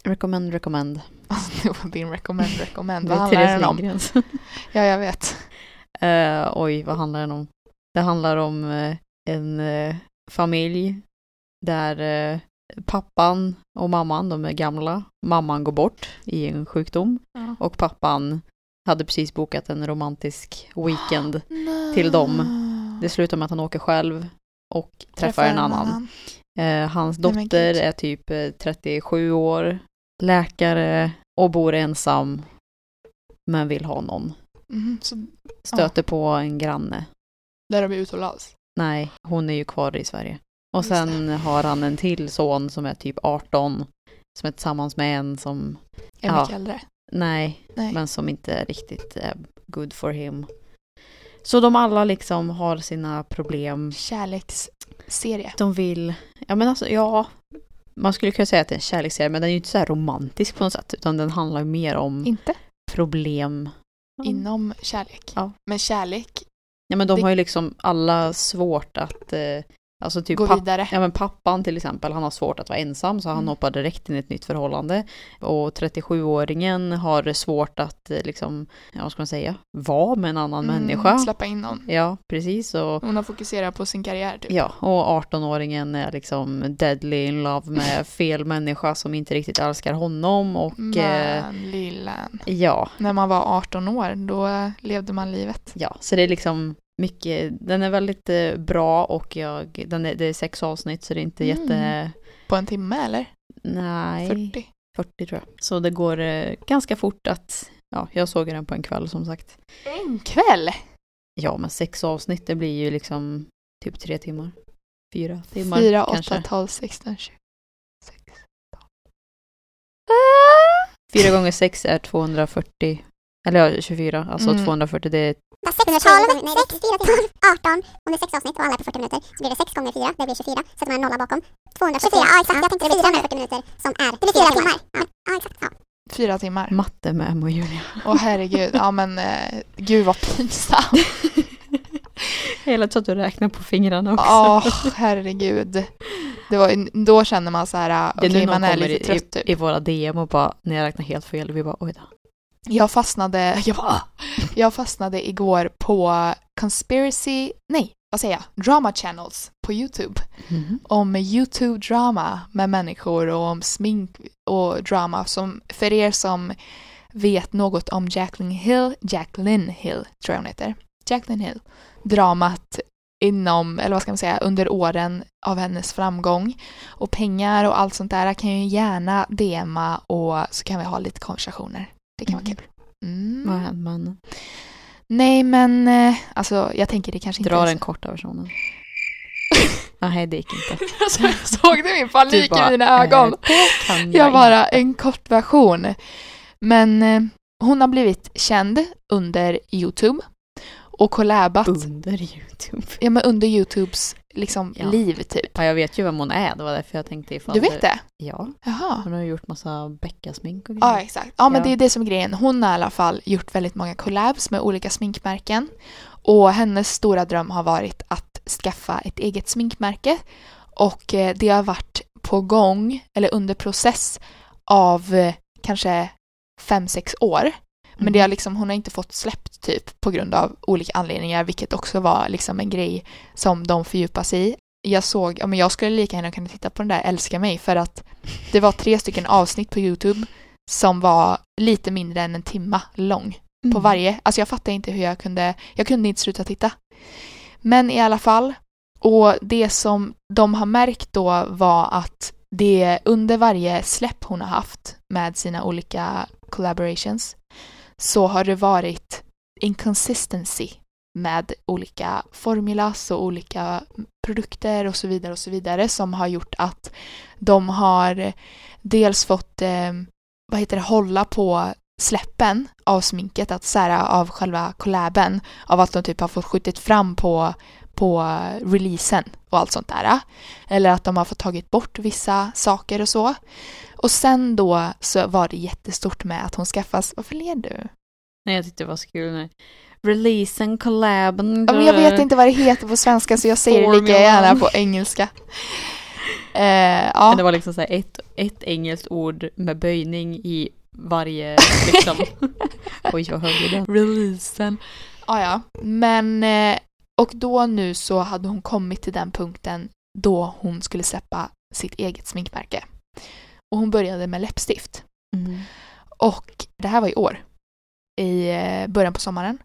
Recommend, recommend. Alltså det var din recommend, recommend. Vad handlar den om? Ja, jag vet. Eh, oj, vad handlar den om? Det handlar om eh, en eh, familj där pappan och mamman, de är gamla. Mamman går bort i en sjukdom Ja. och pappan hade precis bokat en romantisk weekend. till dem. Det slutar med att han åker själv och träffar, en annan. Eh, hans dotter är typ eh, 37 år, läkare och bor ensam men vill ha någon. Mhm, så Stöter på en granne. där de är utomlands? Nej, hon är ju kvar i Sverige. Och sen har han en till son som är typ 18. Som är tillsammans med en som, Är Ja. mycket äldre. nej, Nej. men som inte riktigt är good for him. Så de alla liksom har sina problem. Kärleksserie. De vill, ja men alltså ja, man skulle kunna säga att det är en kärleksserie men den är ju inte så här romantisk på något sätt utan den handlar ju mer om Inte problem. inom kärlek. Ja. Men kärlek, Ja men de Det- har ju liksom alla svårt att, eh, alltså typ gå vidare. Ja men pappan till exempel, han har svårt att vara ensam så han Mm. hoppar direkt in i ett nytt förhållande. Och 37-åringen har svårt att eh, liksom, ja vad ska man säga, vara med en annan Mm, människa. Släppa in någon. Ja, precis. Och, Hon har fokuserat på sin karriär typ. ja, och 18-åringen är liksom deadly in love med fel människa som inte riktigt älskar honom och eh, Men lillen. ja, När man var 18 år, då levde man livet. ja, så det är liksom mycket, den är väldigt eh, bra och jag, den är, det är sex avsnitt så det är inte Mm. jätte, På en timme eller? nej, 40? 40 tror jag. Så det går eh, ganska fort att, ja, jag såg den på en kväll som sagt. En kväll? Ja, men sex avsnitt, det blir ju liksom typ tre timmar. Fyra timmar 4, 8, kanske. 12, 16, 20. Fyra gånger sex är 240, eller ja, 24, alltså Mm. 240 det är 6, 12, 6, 4, 12, 18. Om det är sex avsnitt och alla är på 40 minuter så blir det 6 gånger 4, det blir 24. Sätter man en nolla bakom. 224, ja exakt. Jag tänkte det blir 340 minuter som är... Det blir 4 timmar. Ja, ja exakt. Ja. Fyra timmar. matte med Emma och Julia. Åh herregud, ja men eh, gud vad pinsamt. Hela tiden att du räknar på fingrarna också. Åh herregud. Det var, då känner man så här, okej nu någon man är lite i, trött typ. i, i våra DM och bara, när jag räknar helt fel, vi bara oj då. Jag fastnade, jag, bara, jag fastnade igår på conspiracy, nej vad säger jag, drama channels på YouTube. Mhm. Om YouTube-drama med människor och om smink och drama som för er som vet något om Jacqueline Hill, Jacqueline Hill tror jag hon heter, Jacqueline Hill, dramat inom, eller vad ska man säga, under åren av hennes framgång och pengar och allt sånt där kan ju gärna DMa och så kan vi ha lite konversationer. Det kan vara Mhm. kul. Mm. Vad med henne? Nej men, eh, alltså jag tänker det kanske inte Dra den korta versionen. Nej, det gick inte. Så- Såg du min panik Du bara, i mina ögon? eh, det kan jag Jag bara, en kort version. Men eh, hon har blivit känd under YouTube och collabat, Under YouTube. ja men under YouTubes liksom Ja. liv typ. Ja, jag vet ju vem hon är, det var därför jag tänkte ifall Du vet det? Ja, Jaha. hon har gjort massa beckasmink och Ja, grejer. exakt. Ja, men Ja. det är det som är grejen. Hon har i alla fall gjort väldigt många collabs med olika sminkmärken. Och hennes stora dröm har varit att skaffa ett eget sminkmärke. Och eh, det har varit på gång, eller under process, av eh, kanske fem sex år. Men det har liksom, hon har inte fått släppt typ på grund av olika anledningar, vilket också var liksom en grej som de fördjupar sig i. Jag såg, ja men jag skulle lika gärna kunna titta på den där Älska mig för att det var tre stycken avsnitt på YouTube som var lite mindre än en timma lång på Mm. varje. Alltså jag fattar inte hur jag kunde, jag kunde inte sluta titta. Men i alla fall, och det som de har märkt då var att det under varje släpp hon har haft med sina olika collaborations så har det varit inconsistency med olika formulas och olika produkter och så vidare och så vidare som har gjort att de har dels fått eh, vad heter det, hålla på släppen av sminket, att så här, av själva collaben, av att de typ har fått skjutit fram på, på releasen och allt sånt där. Eller att de har fått tagit bort vissa saker och så. Och sen då så var det jättestort med att hon skaffas, varför ler du? Nej, jag tyckte det var så kul nu. Releasen, collaben. Ja, men jag vet inte vad det heter på svenska så jag säger det lika gärna på engelska. Eh, ja. Men det var liksom så ett, ett engelskt ord med böjning i varje liksom. Oj, hög är den? releasen. Ja, ja. Men, eh, och då nu så hade hon kommit till den punkten då hon skulle släppa sitt eget sminkmärke. Och hon började med läppstift. Mm. Och det här var i år. I eh, början på sommaren.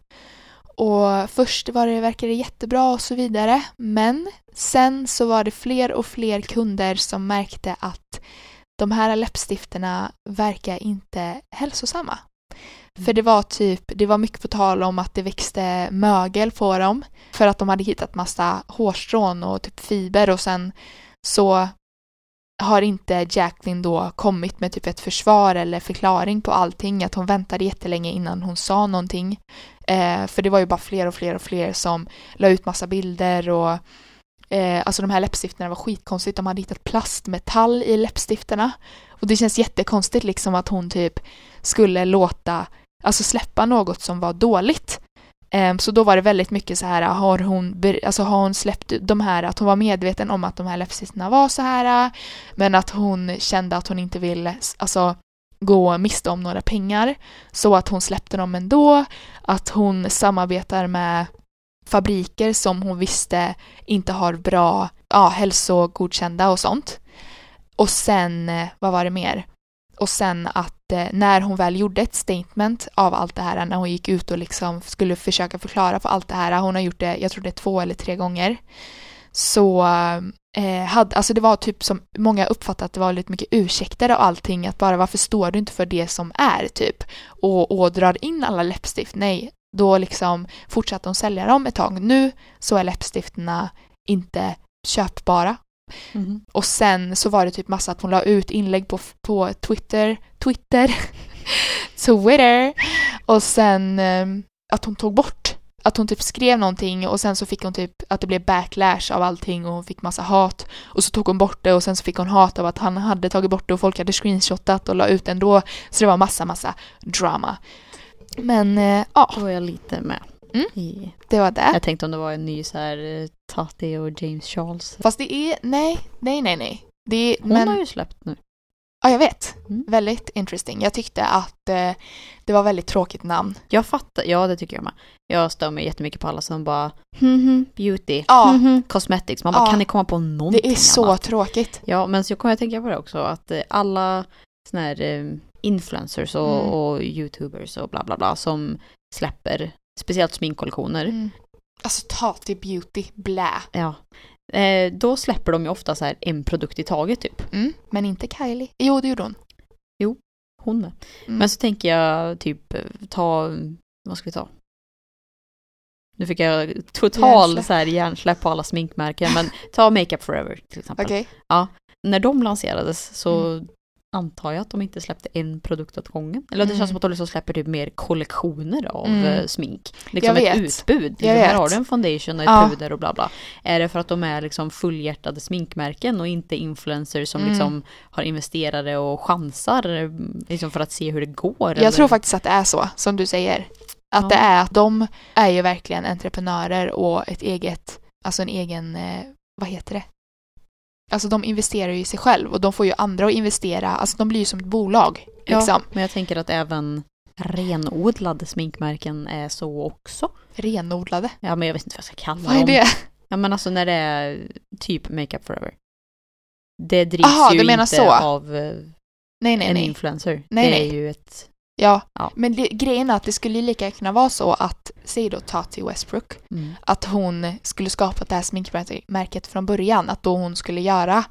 Och först var det, verkade det jättebra och så vidare. Men sen så var det fler och fler kunder som märkte att de här läppstifterna verkar inte hälsosamma. För det var typ, det var mycket på tal om att det växte mögel på dem. För att de hade hittat massa hårstrån och typ fiber och sen så har inte Jacqueline då kommit med typ ett försvar eller förklaring på allting. Att hon väntade jättelänge innan hon sa någonting. Eh, för det var ju bara fler och fler och fler som la ut massa bilder och eh, alltså de här läppstifterna var skitkonstigt. De hade hittat plastmetall i läppstifterna. Och det känns jättekonstigt liksom att hon typ skulle låta, alltså släppa något som var dåligt. Ehm, så då var det väldigt mycket så här, har hon, alltså har hon släppt de här, att hon var medveten om att de här läppstifterna var så här, men att hon kände att hon inte ville, alltså gå miste om några pengar, så att hon släppte dem ändå, att hon samarbetar med fabriker som hon visste inte har bra ja, hälsogodkända och sånt. Och sen, eh, vad var det mer? Och sen att eh, när hon väl gjorde ett statement av allt det här, när hon gick ut och liksom skulle försöka förklara för allt det här, hon har gjort det, jag tror det är två eller tre gånger, så eh, hade, alltså det var typ som många uppfattade att det var lite mycket ursäkter och allting, att bara varför står du inte för det som är typ och, och drar in alla läppstift? Nej, då liksom fortsatte hon sälja dem ett tag. Nu så är läppstifterna inte köpbara Mhm. och sen så var det typ massa att hon la ut inlägg på, på Twitter, Twitter, Twitter och sen eh, att hon tog bort, att hon typ skrev någonting och sen så fick hon typ att det blev backlash av allting och hon fick massa hat och så tog hon bort det och sen så fick hon hat av att han hade tagit bort det och folk hade screenshotat och la ut ändå så det var massa massa drama. Men eh, ja, Då var jag lite med. Mm. Det var det. jag tänkte om det var en ny så här eh, Tati och James Charles. Fast det är, nej, nej, nej, nej. Det är, Hon men, har ju släppt nu. ja jag vet. Mm. Väldigt interesting. Jag tyckte att eh, det var väldigt tråkigt namn. Jag fattar, ja det tycker jag med. Jag stör mig jättemycket på alla som bara hmm, beauty, Ja. hmm, cosmetics. Man bara Ja. kan ni komma på någonting Det är så annat? tråkigt. Ja, men så kommer jag tänka på det också att eh, alla såna här eh, influencers och, Mm. och youtubers och bla bla bla som släpper speciellt sminkkollektioner. Mm. Alltså Tati Beauty, blä. Ja. Eh, då släpper de ju ofta så här en produkt i taget typ. Mm. Men inte Kylie. Jo, det gjorde hon. Hon med. Mm. Men så tänker jag typ ta, vad ska vi ta? Nu fick jag total Hjärnsläpp. så här hjärnsläpp på alla sminkmärken men ta Makeup Forever till exempel. Okej. När de lanserades så Mm. Antar jag att de inte släppte en produkt åt gången. Eller det Mm. känns som att de liksom släpper typ mer kollektioner av Mm. eh, smink. Liksom Jag ett vet. utbud. Jag här har du en foundation och ett Ja. puder och bla bla. Är det för att de är liksom fullhjärtade sminkmärken och inte influencers som Mm. liksom har investerare och chansar liksom för att se hur det går? Jag tror faktiskt att det är så, som du säger. Att Ja. det är att de är ju verkligen entreprenörer och ett eget, alltså en egen, eh, vad heter det? Alltså de investerar ju i sig själv och de får ju andra att investera, alltså de blir ju som ett bolag. Ja, Liksom. men jag tänker att även renodlade sminkmärken är så också. Renodlade. Ja, men jag vet inte vad jag ska kalla Vad är dem. det? Ja, men alltså när det är typ Makeup Forever. Det drivs Aha, ju inte så. av eh, Nej, nej, en nej. influencer. Nej, det nej. är ju ett... Ja, Ja. men det, grejen är att det skulle lika kunna vara så att, säg då Tati Westbrook, Mm. att hon skulle skapa det här sminkmärket från början, att då hon skulle göra,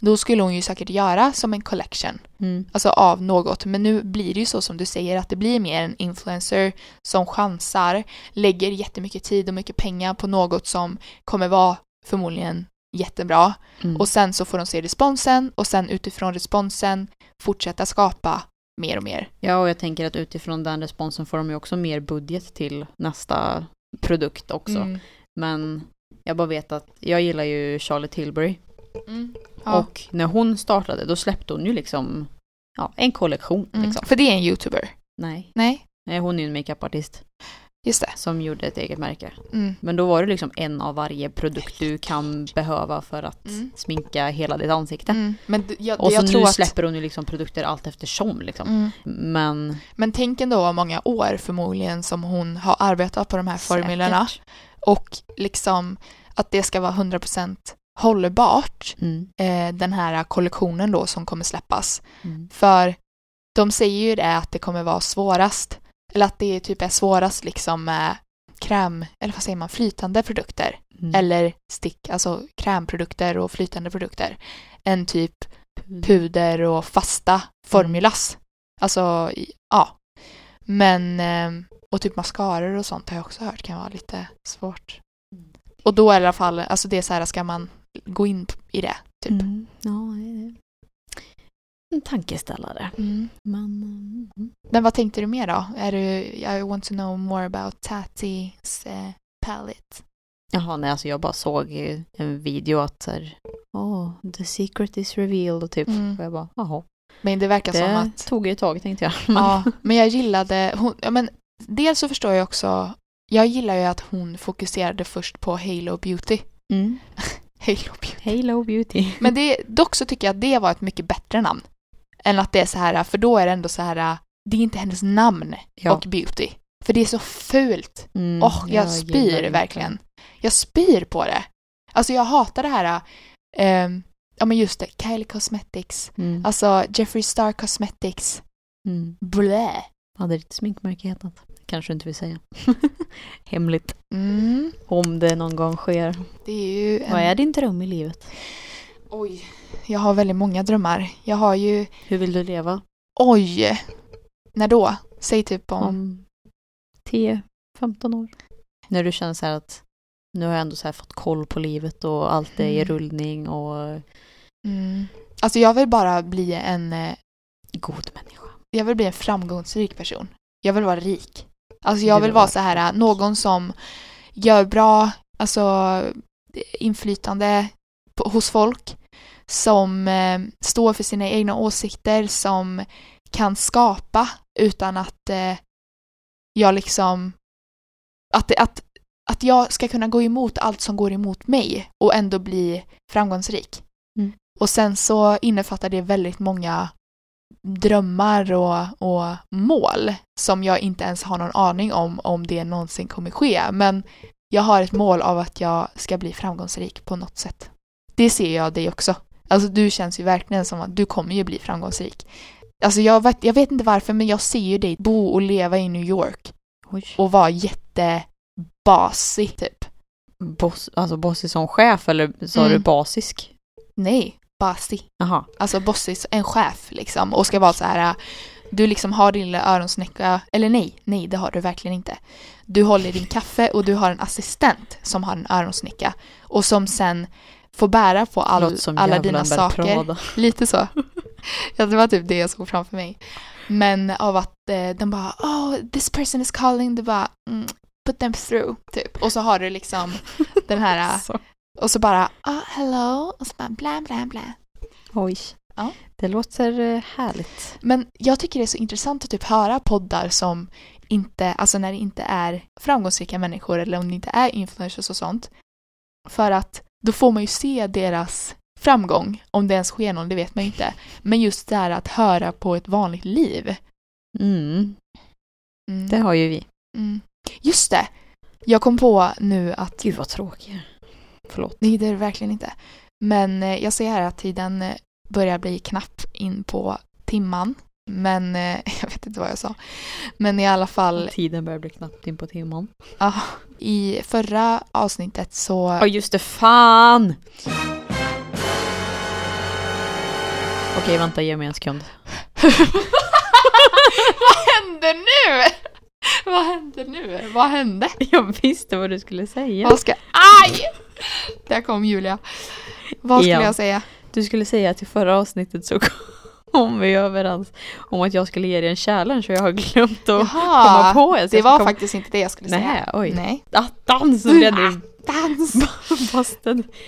då skulle hon ju säkert göra som en collection, Mm. alltså av något, men nu blir det ju så som du säger att det blir mer en influencer som chansar, lägger jättemycket tid och mycket pengar på något som kommer vara förmodligen jättebra Mm. och sen så får de se responsen och sen utifrån responsen fortsätta skapa mer och mer. Ja, och jag tänker att utifrån den responsen får de ju också mer budget till nästa produkt också. Mm. Men jag bara vet att jag gillar ju Charlotte Tilbury. Mm. Ja. Och när hon startade då släppte hon ju liksom ja, en kollektion. Mm. Liksom. För det är en youtuber. Nej. Nej, Nej, hon är ju en makeupartist just det. som gjorde ett eget märke. Mm. Men då var det liksom en av varje produkt du kan behöva för att Mm. sminka hela ditt ansikte. Mm. Men jag, Och så jag nu tror att... släpper hon ju liksom produkter allt eftersom liksom. Mm. Men Men tänk ändå vad många år förmodligen som hon har arbetat på de här formlerna. säkert. Och liksom att det ska vara 100% hållbart, Mm. eh, den här kollektionen då som kommer släppas. Mm. För de säger ju det att det kommer vara svårast, eller att det typ är svårast liksom med kräm, eller vad säger man, flytande produkter. Mm. Eller stick, alltså krämprodukter och flytande produkter. Än typ Mm. puder och fasta formulas. Alltså, i- ja. Men, eh, och typ mascaror och sånt har jag också hört kan vara lite svårt. Och då i alla fall, alltså det är så här, ska man gå in i det? Typ. Mm. Ja, en tankeställare. Mm. Men, mm. Men vad tänkte du mer då? Är du, I want to know more about Tatis eh, palette. Jaha, nej alltså jag bara såg en video att så här, oh, the secret is revealed och typ. Mm. Och jag bara, jaha. Men det verkar som Det att tog ju ett tag tänkte jag. Ja, men jag gillade, hon, ja, men dels så förstår jag också, jag gillar ju att hon fokuserade först på Halo Beauty. mm. Halo Beauty. Halo beauty. Men det, dock så tycker jag att det var ett mycket bättre namn. Än att det är så här, för då är det ändå så här, det är inte hennes namn Ja. och beauty. För det är så fult. Mm, Åh, jag, gillar spyr verkligen. Jag spyr på det. Alltså jag hatar det här, ehm, ja men just det, Kylie Cosmetics, Mm. alltså Jeffree Star Cosmetics, Mm. blä. Hade ditt sminkmärke hetat? Kanske inte vill säga. Hemligt. Mm, Om det någon gång sker. det är ju en... Vad är din dröm i livet? Oj, jag har väldigt många drömmar. Jag har ju, Hur vill du leva? oj, när då? Säg typ om, Om 10-15 år? När du känner så här att nu har jag ändå så här fått koll på livet och allt är i Mm. rullning och mm, alltså jag vill bara bli en, eh, god människa. jag vill bli en framgångsrik person. Jag vill vara rik. Alltså jag vill vara så här, någon som gör bra, alltså inflytande på, hos folk. Som eh, står för sina egna åsikter, som kan skapa utan att eh, jag liksom att, att, att jag ska kunna gå emot allt som går emot mig och ändå bli framgångsrik. Mm. Och sen så innefattar det väldigt många drömmar och, och mål som jag inte ens har någon aning om om det någonsin kommer ske. Men jag har ett mål av att jag ska bli framgångsrik på något sätt. Det ser jag dig också. Alltså du känns ju verkligen som att du kommer ju bli framgångsrik. Alltså jag vet, jag vet inte varför men jag ser ju dig bo och leva i New York Oj. och vara jättebasig typ. Boss, alltså bossig som chef eller sa Mm. du basisk? Nej, basig. Jaha. Alltså bossig, en chef liksom och ska vara så här du liksom har din lilla öronsnäcka, eller nej, nej det har du verkligen inte. Du håller din kaffe och du har en assistent som har en öronsnäcka och som sen får bära på all, alla dina saker. Prada. Lite så. ja, det var typ det jag såg framför mig. Men av att eh, de bara oh this person is calling, det bara mm, put them through typ. Och så har du liksom den här Så. och så bara oh hello och så bara bla bla bla. Oj. Ja. Det låter eh, härligt. Men jag tycker det är så intressant att typ höra poddar som inte, alltså när det inte är framgångsrika människor eller om det inte är influencers och sånt. För att då får man ju se deras framgång, om det ens sker någon, det vet man ju inte. Men just det här att höra på ett vanligt liv. Mm. Mm. Det har ju vi. Mm. Just det! Jag kom på nu att, Gud vad tråkigt. Förlåt. nej det är det verkligen inte. Men eh, jag ser här att tiden eh, börjar bli knapp in på timman. Men eh, jag vet inte vad jag sa. Men i alla fall, Tiden börjar bli knappt in på timman. ja, i förra avsnittet så... Ja just det, fan! Okej, vänta, ge mig en sekund. vad hände nu? vad hände nu? Vad hände? Jag visste vad du skulle säga. Vad ska... Aj! Där kom Julia. Vad skulle Ja. jag säga? Du skulle säga att i förra avsnittet så kom vi överens om att jag skulle ge dig en challenge och jag har glömt att komma Jaha, på en. det var komma- faktiskt inte det jag skulle säga. Nej, oj. Nej. Attans!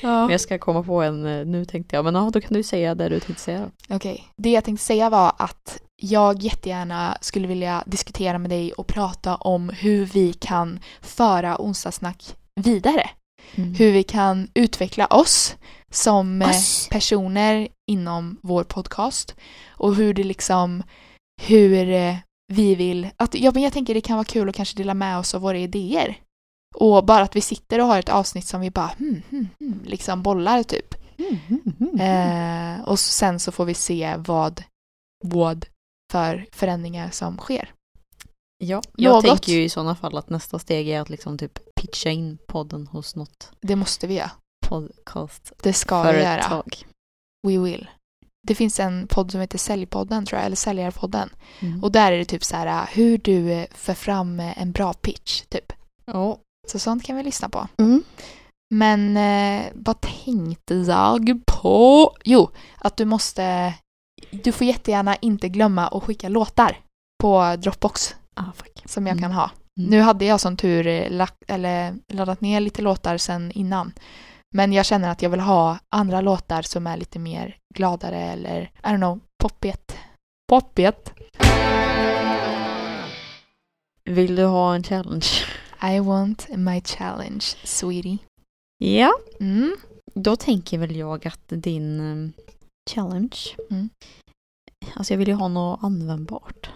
Ja. Men jag ska komma på en eh, nu tänkte jag. Men ja, då kan du säga det du tänkte säga. Okej, det jag tänkte säga var att jag jättegärna skulle vilja diskutera med dig och prata om hur vi kan föra onsdagssnack vidare. Hur vi kan utveckla oss som eh, Oss. personer inom vår podcast och hur det liksom, hur eh, vi vill, att, ja men jag tänker det kan vara kul att kanske dela med oss av våra idéer. Och bara att vi sitter och har ett avsnitt som vi bara hmm, hmm, hmm, liksom bollar typ. Eh, och sen så får vi se vad, vad för förändringar som sker. Ja, jag Något. tänker ju i sådana fall att nästa steg är att liksom typ pitcha in podden hos något Det måste vi göra. Det ska vi göra. We will. det finns en podd som heter Säljpodden tror jag, eller Säljarpodden. Mm. Och där är det typ så här hur du eh, för fram eh, en bra pitch, typ. Ja. Så sånt kan vi lyssna på. Mm. Men eh, vad tänkte jag på? Jo, att du måste... Du får jättegärna inte glömma att skicka låtar på Dropbox Ah, fuck. som jag Mm. kan ha. Mm. Nu hade jag som tur eh, lagt, eller laddat ner lite låtar sen innan. Men jag känner att jag vill ha andra låtar som är lite mer gladare eller, I don't know, poppigt. Poppigt. Vill du ha en challenge? I want my challenge, sweetie. Ja. Mm. Då tänker väl jag att din um, challenge, Mm. alltså jag vill ju ha något användbart.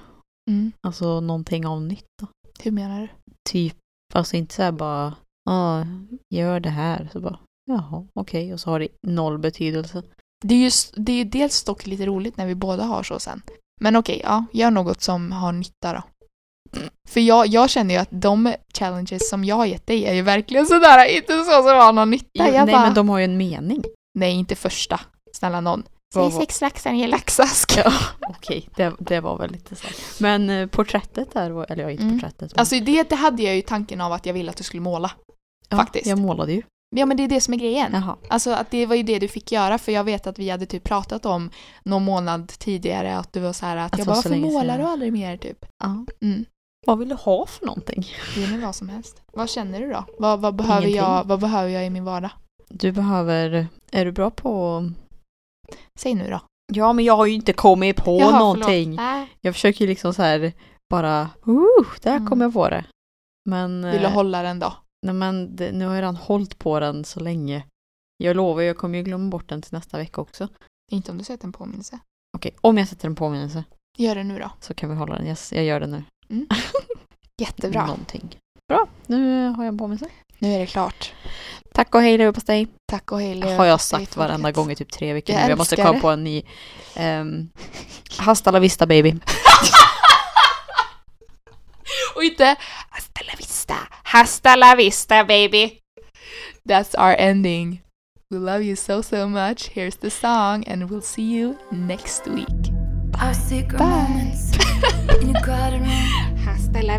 Mm. Alltså någonting av nytt då. Hur menar du? Typ, alltså inte så här bara, ja, gör det här. Så bara, jaha, okej. Och så har det noll betydelse. Det är ju det är ju dels dock lite roligt när vi båda har så sen. Men okej, ja, gör något som har nytta då. För jag, jag känner ju att de challenges som jag har gett dig är ju verkligen sådär, inte så som har någon nytta. Jo, nej, bara, men de har ju en mening. nej, inte första. Snälla någon. Säg sex laxar i en laxask. Ja, okej. Det, det var väl lite så. Men eh, porträttet där, eller ja, inte Mm. porträttet. Men, Alltså det, det hade jag ju tanken av att jag ville att du skulle måla. ja, faktiskt. Jag målade ju. Ja men det är det som är grejen. Jaha. Alltså att det var ju det du fick göra för jag vet att vi hade typ pratat om någon månad tidigare att du var så här att Att jag bara varför målar du aldrig mer typ? Ja. Mm. Vad vill du ha för någonting? Ge mig vad som helst. Vad känner du då? Vad, vad, behöver Ingenting. jag, vad behöver jag i min vardag? Du behöver, är du bra på... Säg nu då. Ja, men jag har ju inte kommit på Jaha, någonting. Äh. Jag försöker ju liksom så här bara, uh, där Mm. kom jag på det. Men, Vill du eh, hålla den då? nej, men det, nu har jag redan hållit på den så länge. Jag lovar, jag kommer ju glömma bort den till nästa vecka också. Inte om du sätter en påminnelse. Okej, om jag sätter en påminnelse Gör det nu då. så kan vi hålla den. Jag, jag gör det nu. Jättebra. Någonting. Bra, nu har jag en påminnelse. Nu är det klart. Tack och hej leverpastej. Tack och hej Har jag leverpastej, sagt varenda gång i typ tre veckor Jag nu. Jag måste komma det. på en ny. Um, hasta la vista baby. Och inte hasta la vista, hasta la vista baby. That's our ending. We love you so so much. Here's the song and we'll see you next week. Bye. room. Hasta la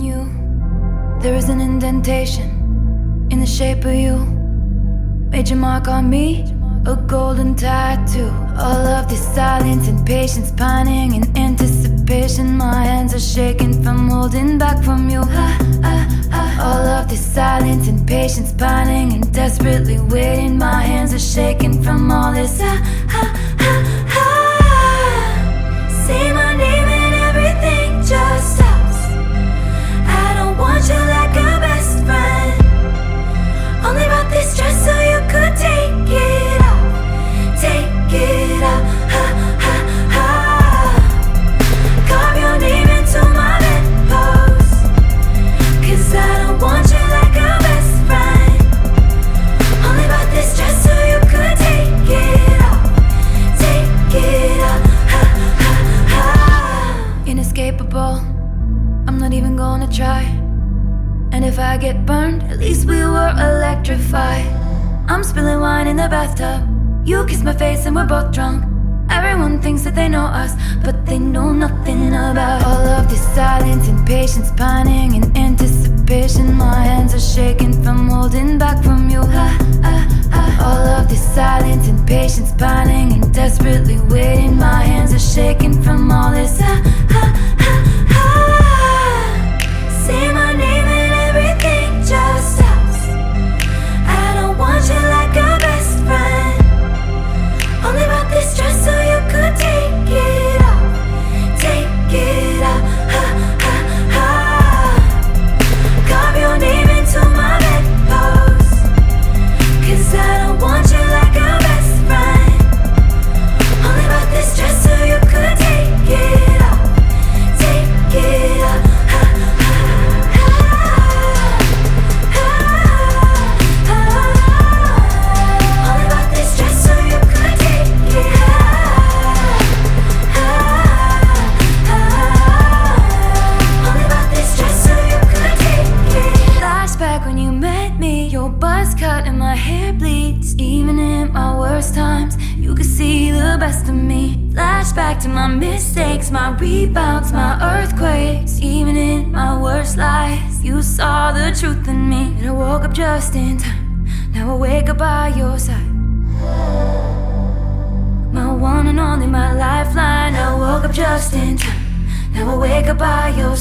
You There is an indentation in the shape of you. Made your mark on me, a golden tattoo. All of this silence and patience, pining in anticipation. My hands are shaking from holding back from you. Ah, ah, ah. All of this silence and patience, pining and desperately waiting. My hands are shaking from all this. Say my you like get burned, at least we were electrified. I'm spilling wine in the bathtub. You kiss my face and we're both drunk. Everyone thinks that they know us, but they know nothing about all of this silence and patience, pining and anticipation. My hands are shaking from holding back from you. All of this silence and patience, pining and desperately waiting. My hands are shaking from all this. I don't want you like a by your